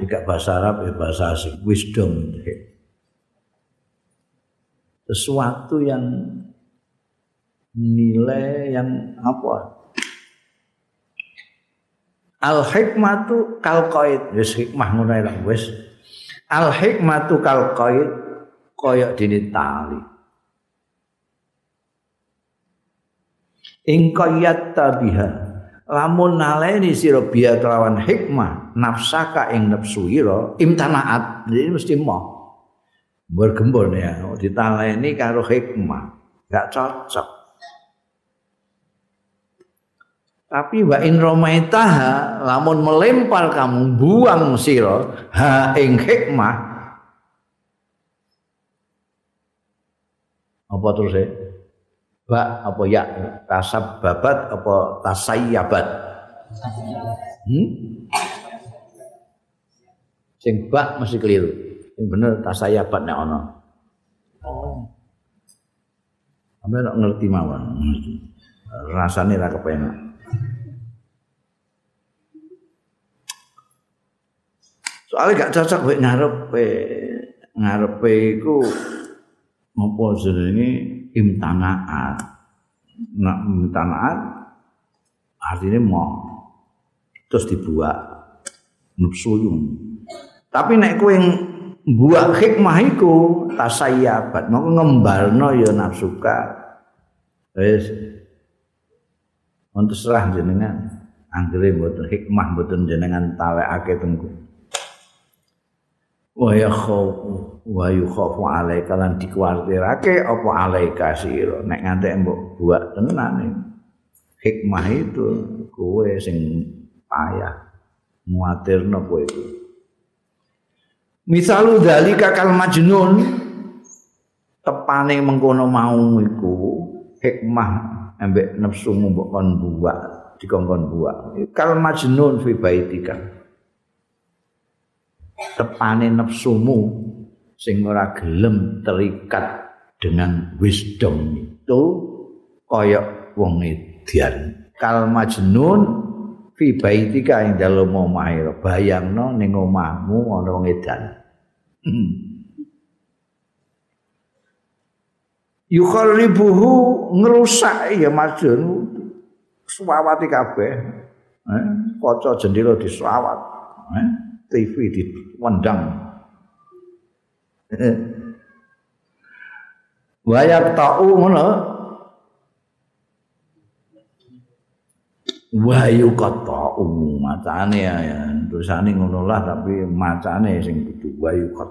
tidak bahasa Arab ya bahasa asing. Wisdom. Sesuatu yang nilai yang apa? Al hikmatu kal qaid wis hikmah ngono lho wis. Al hikmatu kal qaid kaya dene tali. Ing qayyat tabiha lamun naleni sira biya kelawan hikmah nafsaka ing nafsu ira imtanaat jadi mesti mau bergembur ya ditaleni karo hikmah. Gak cocok tapi wa in romaitaha lamun melempar kamu buang sira ha ing hikmah. Apa terus ya ba apa ya? Tasab babat apa tasayyabat? Hmm? sing ba mesti keliru. Sing bener tasayyabat nek ana oh. Ame nak ngerti mawon. Rasane ra kepenak. Soalnya gak cocok mek ngarepe ngarepe iku apa jenenge imtanaat. Nak imtanaat artinya mau terus dibuat nupsuyung. Tapi nek kowe buat hikmah iku tasayyabat mau ngembalno ya nafsuka. Wis untuk serah jenengan anggere mboten hikmah mboten jenengan talekake tengku. Wa yakhafu wa yukhafu alaika lan dikuartirake apa alaika sira. Nek ngantek mbok buat tenan hikmah itu kowe sing payah muatirno kowe itu misalu dalika kal majnun tepane mengkono mau iku hikmah ambek nafsumu mbok kon buat dikongkon buat kal majnun fi baitika tepane nafsumu sing ora gelem terikat dengan wisdom itu kaya wong edian kal majnun fi baitika ing dalem omahe. Bayangno ning omahmu ana wong edan. Yukharibuhu ngrusak ya majnun suwawati kabeh. Eh kaca jendela disuwat eh TV diwendang Wayak ta'u ngono. Wayu qata'u macane ya, tulisane ngono lah tapi macane sing kudu wayu qat.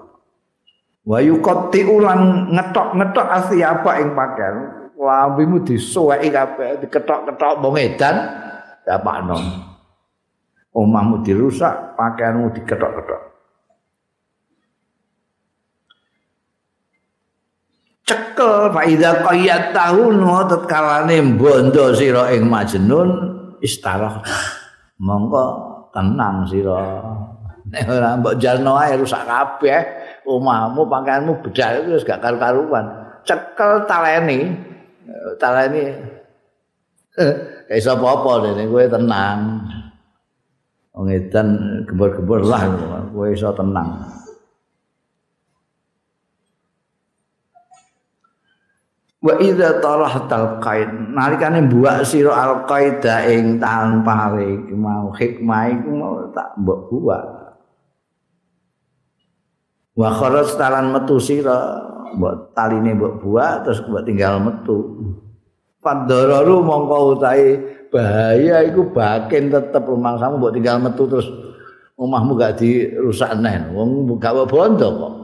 Wayu qati ulang ngetok-ngetok asli apa ing pakaian. Lambimu disuweki kabeh, diketok-ketok wong edan dapakno. Omahmu dirusak, pakaianmu diketok-ketok. cekel fa idza qayyatahu ngotot kalane bondo sira ing majnun istarah. Monggo tenang sira. Nek ora mbok jalno ae rusak kabeh omahmu pakaianmu bedal wis gak karu-karuan. Cekel taleni taleni. Kayak iso apa-apa dene kowe tenang wong edan gembur-gembur lah. Kowe iso tenang. Wa idza talahtal qaid nalikane buak sira al qaida ing tanpa mau hikmah iku mau tak mbok buak. Wa kharaj talan metu sira mbok taline mbok buak terus mbok tinggal metu. Padararu mongko utahe bahaya iku baken tetep rumangsamu mbok tinggal metu terus omahmu gak dirusak neh. Wong gak bondo kok.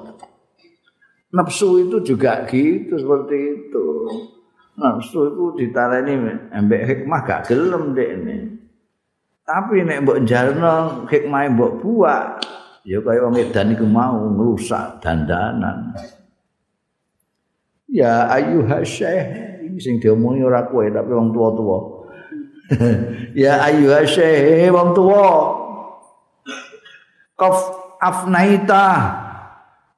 Nafsu itu juga gitu seperti itu. Nafsu itu ditarani ambek hikmah gak gelem dek ini. Tapi nek mbok jarno hikmah mbok buat ya kaya wong edan iku mau ngrusak dandanan. Ya ayyuha syekh sing diomongi ora kowe tapi wong tua-tua ya ayyuha syekh wong tua qaf afnaita.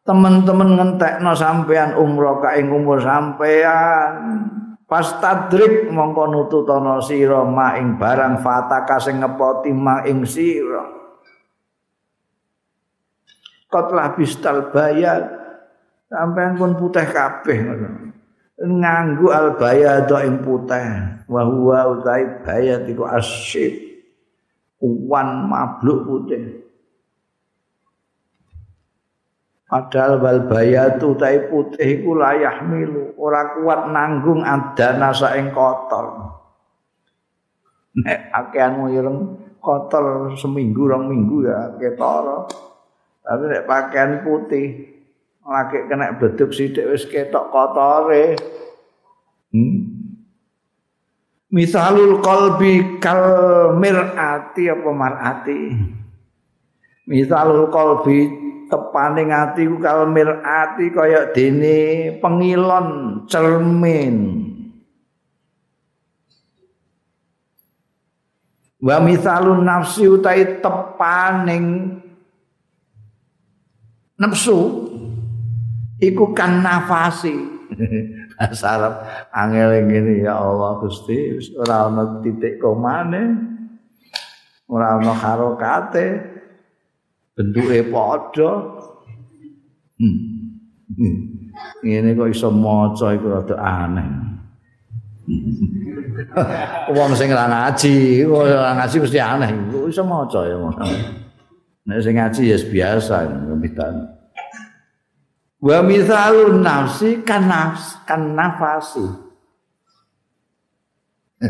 Teman-teman ngentekno sampean umroh ka ing umur sampean pas tadrik mongko nututana sira ma ing barang fataka sing ngepoti ma ing sira. Kotlah bistal bayat sampean pun putih kabeh ngono nganggo al bayad ing putih wa huwa utai bayad iku asyid uwan mabluk putih Padahal wal bayatu tai putih iku layah milu ora kuat nanggung adana saing kotor. Nek akean ireng kotor seminggu rong minggu ya ketara. Tapi nek pakaian putih lagi kena beduk sithik wis ketok kotore. Hmm. Misalul qalbi kal mirati apa marati. Misalul qalbi tepane ati ku kal mirati kaya dene pengilon cermin. Wa misalun nafsi utai tepaning nafsu iku kan nafasi. Bahasa Arab angel ngene ya Allah Gusti ora ana titik komane ora ana harokate bentuke padha. Hmm. ngene kok iso maca iku rada aneh. Wong sing ora ngaji ora ngaji mesti aneh. Iso maca ya nek sing ngaji ya biasa ngomong Wa mithalun nafsi kan nafs kan nafasi.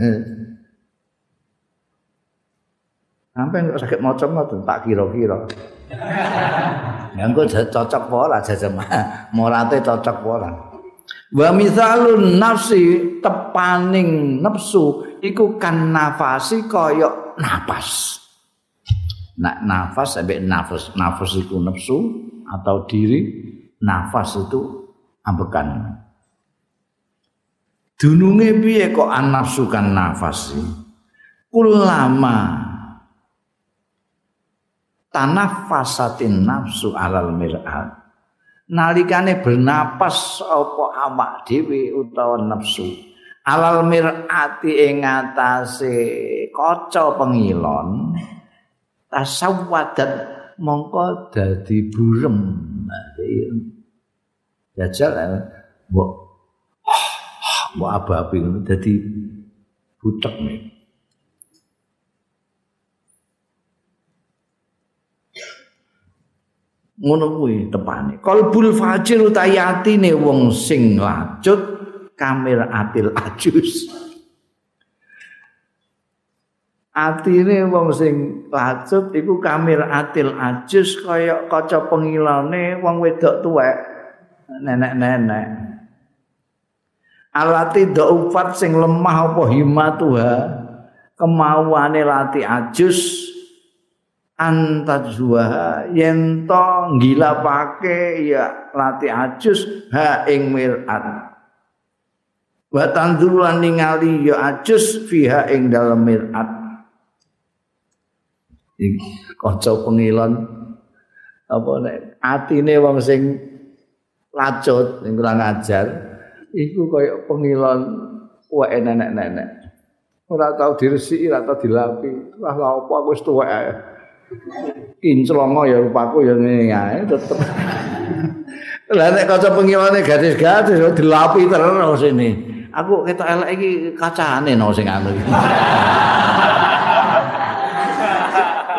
Sampai nggak sakit macam itu tak kira-kira. Yang cocok pola jajan morate cocok pola. Wa mithalun nafsi tepaning nafsu iku kan nafasi kaya napas. Nak nafas sampai nafas nafas itu nafsu atau diri nafas itu ambekan. Dununge piye kok anafsukan nafas Ulama tanafasatin nafsu alal mir'at. Nalikane bernapas apa awak dhewe utawa nafsu alal mir'ati ing ngatasé kaca pengilon tasawwadat mongko dadi burem. Jajal mbok mbok abapi ngono dadi butek nih ngono kuwi tepane qalbul fajir utayatine wong sing lacut kamil atil ajus atine wong sing lacut iku kamil atil ajus kaya kaca pengilane wong wedok tuwek nenek-nenek. Alati dhaufat sing lemah apa himatuha kemauane lati ajus. Antajwa yen to ngilapake ya lati ajus ha ing mirat. Wa tanzulan ningali ya ajus fiha ing dalem mirat kaca pengilon apa nek atine wong sing lacut yang kurang ajar iku kaya pengilon wae nenek-nenek. Ora tau diresiki ora tau dilapi. Wah lha apa aku wis tuwek kinclongo ya rupaku ya ngene ae tetep. Lha nek kaca pengilone gadis-gadis dilapi terus ini. Aku ketok elek iki kacane no sing anu iki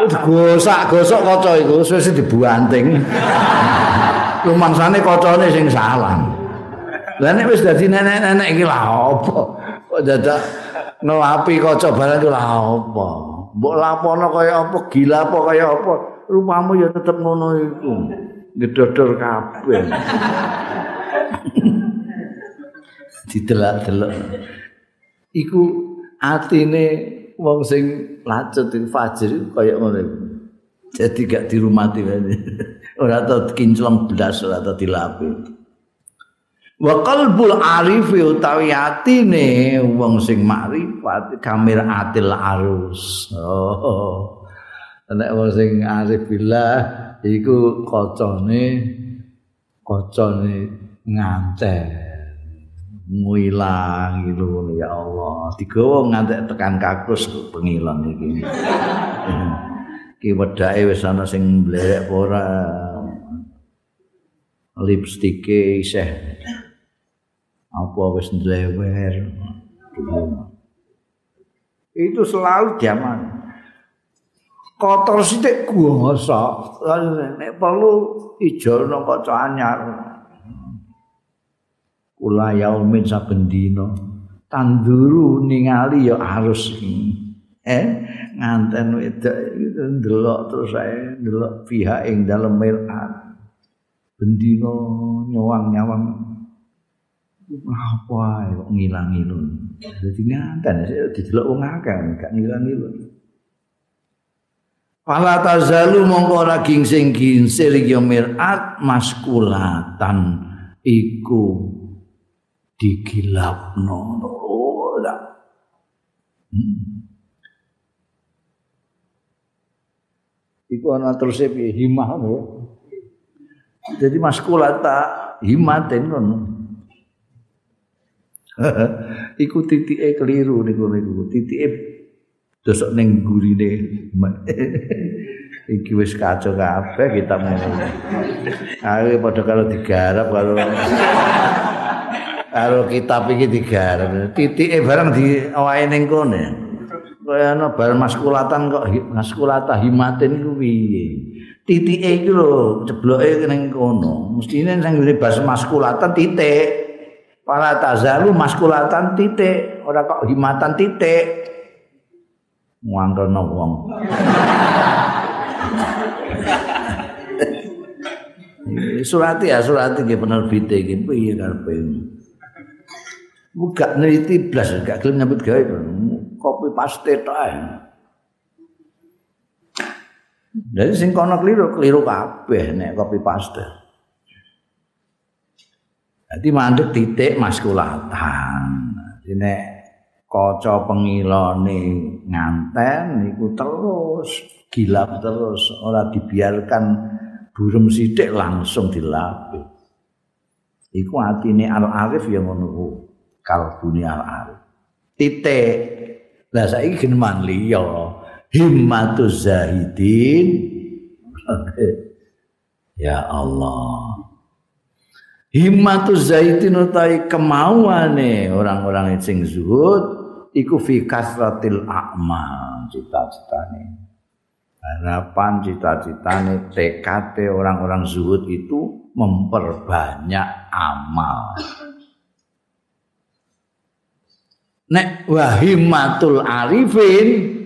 Gosak-gosok kaca iku wis dibuanting. rumangsane kocone sing salah. Lah nek wis dadi nenek-nenek iki lha apa? Kok dadak ngelapi kaca barang iki lha apa? Mbok lapono kaya apa? Gila apa kaya apa? Rupamu ya tetep ngono iku. Ngedodor kabeh. Didelak-delok. Iku atine wong sing lacut fajir kaya ngono. Iku. Jadi gak dirumati ora tau kinclong blas ora tau dilapi. Wa qalbul arifi utawi atine wong sing makrifat kamir atil arus. Oh. Nek wong sing arif billah iku kacane kacane nganten ngilang gitu ya Allah. Digawa ngantek tekan kakus pengilon iki. Ki wedake wis ana sing mlerek ora? Lipstike isih. Apa wis ndlewer? Itu selalu zaman kotor sithik gosok nek perlu ijo nang kaca anyar kula yaumin saben dina tanduru ningali ya harus eh nganten wedok ndelok terus saya ndelok pihak ing dalem mirat bendino nyawang-nyawang. Apa kok ngilang-ngilang jadi nganten saya didelok wong akeh gak ngilang-ngilang Pala tazalu mongko ora gingsing-gingsir ya mirat maskulatan iku digilapno ora hmm. iku ana terus himah ya. Jadi maskulata himaten ngono. iku titike keliru niku niku titike dosok ning gurine iki wis kacau kabeh kita ngene ayo padha karo digarap karo karo kitab iki digarap. Titike bareng di awake ning kene. Kaya ana bar maskulatan kok maskulata himaten iku piye? Titike iki lho cebloke ning kono. Mestine sing bas maskulatan titik. Para tazalu maskulatan titik ora kok himatan titik. Ngangkelno wong. Surati ya surati nggih penerbite iki. Piye karepe buka neliti blas gak gelem nyambut gawe kopi paste tok ae Jadi sing kono keliru, keliru kabeh nek kopi paste. Jadi mandek titik maskulatan. Jadi nek kaca pengilane nganten niku terus gilap terus ora dibiarkan burem sithik langsung dilapis. Iku atine al-arif ya ngono kalbune al-arif. Titik. Lah saiki geneman liya himmatuz zahidin. ya Allah. himmatu zaitin utai kemauane orang-orang sing zuhud iku fi kasratil a'mal cita-citane harapan cita-citane tekate orang-orang zuhud itu memperbanyak amal nek wahimatul arifin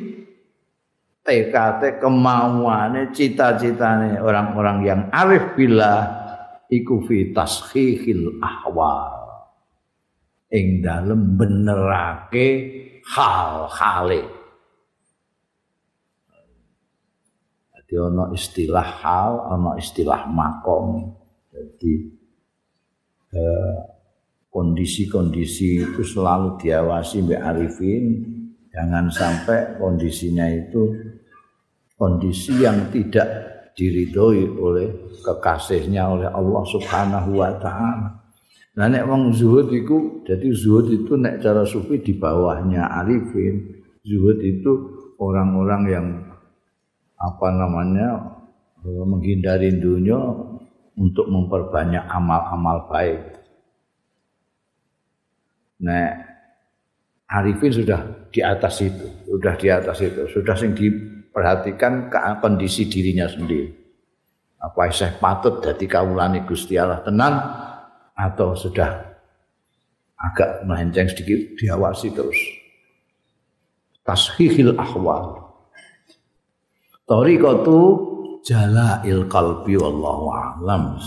tekate kemauane cita-citane orang-orang yang arif billah iku fi tashihil ahwal. Ing dalem benerake hal-hale. Dadi ana istilah hal ana istilah makom. Jadi eh, kondisi-kondisi itu selalu diawasi Mbak Arifin jangan sampai kondisinya itu kondisi yang tidak diridhoi oleh kekasihnya oleh Allah Subhanahu wa taala. Nah nek wong zuhud iku jadi zuhud itu nek cara sufi di bawahnya arifin. Zuhud itu orang-orang yang apa namanya menghindari dunia untuk memperbanyak amal-amal baik. Nek arifin sudah di atas itu, sudah di atas itu, sudah sing di perhatikan ke kondisi dirinya sendiri. Apa saya patut jadi kaulani Gusti Allah tenang atau sudah agak melenceng sedikit diawasi terus. Tashihil ahwal. Tariqatu jalail qalbi wallahu a'lam.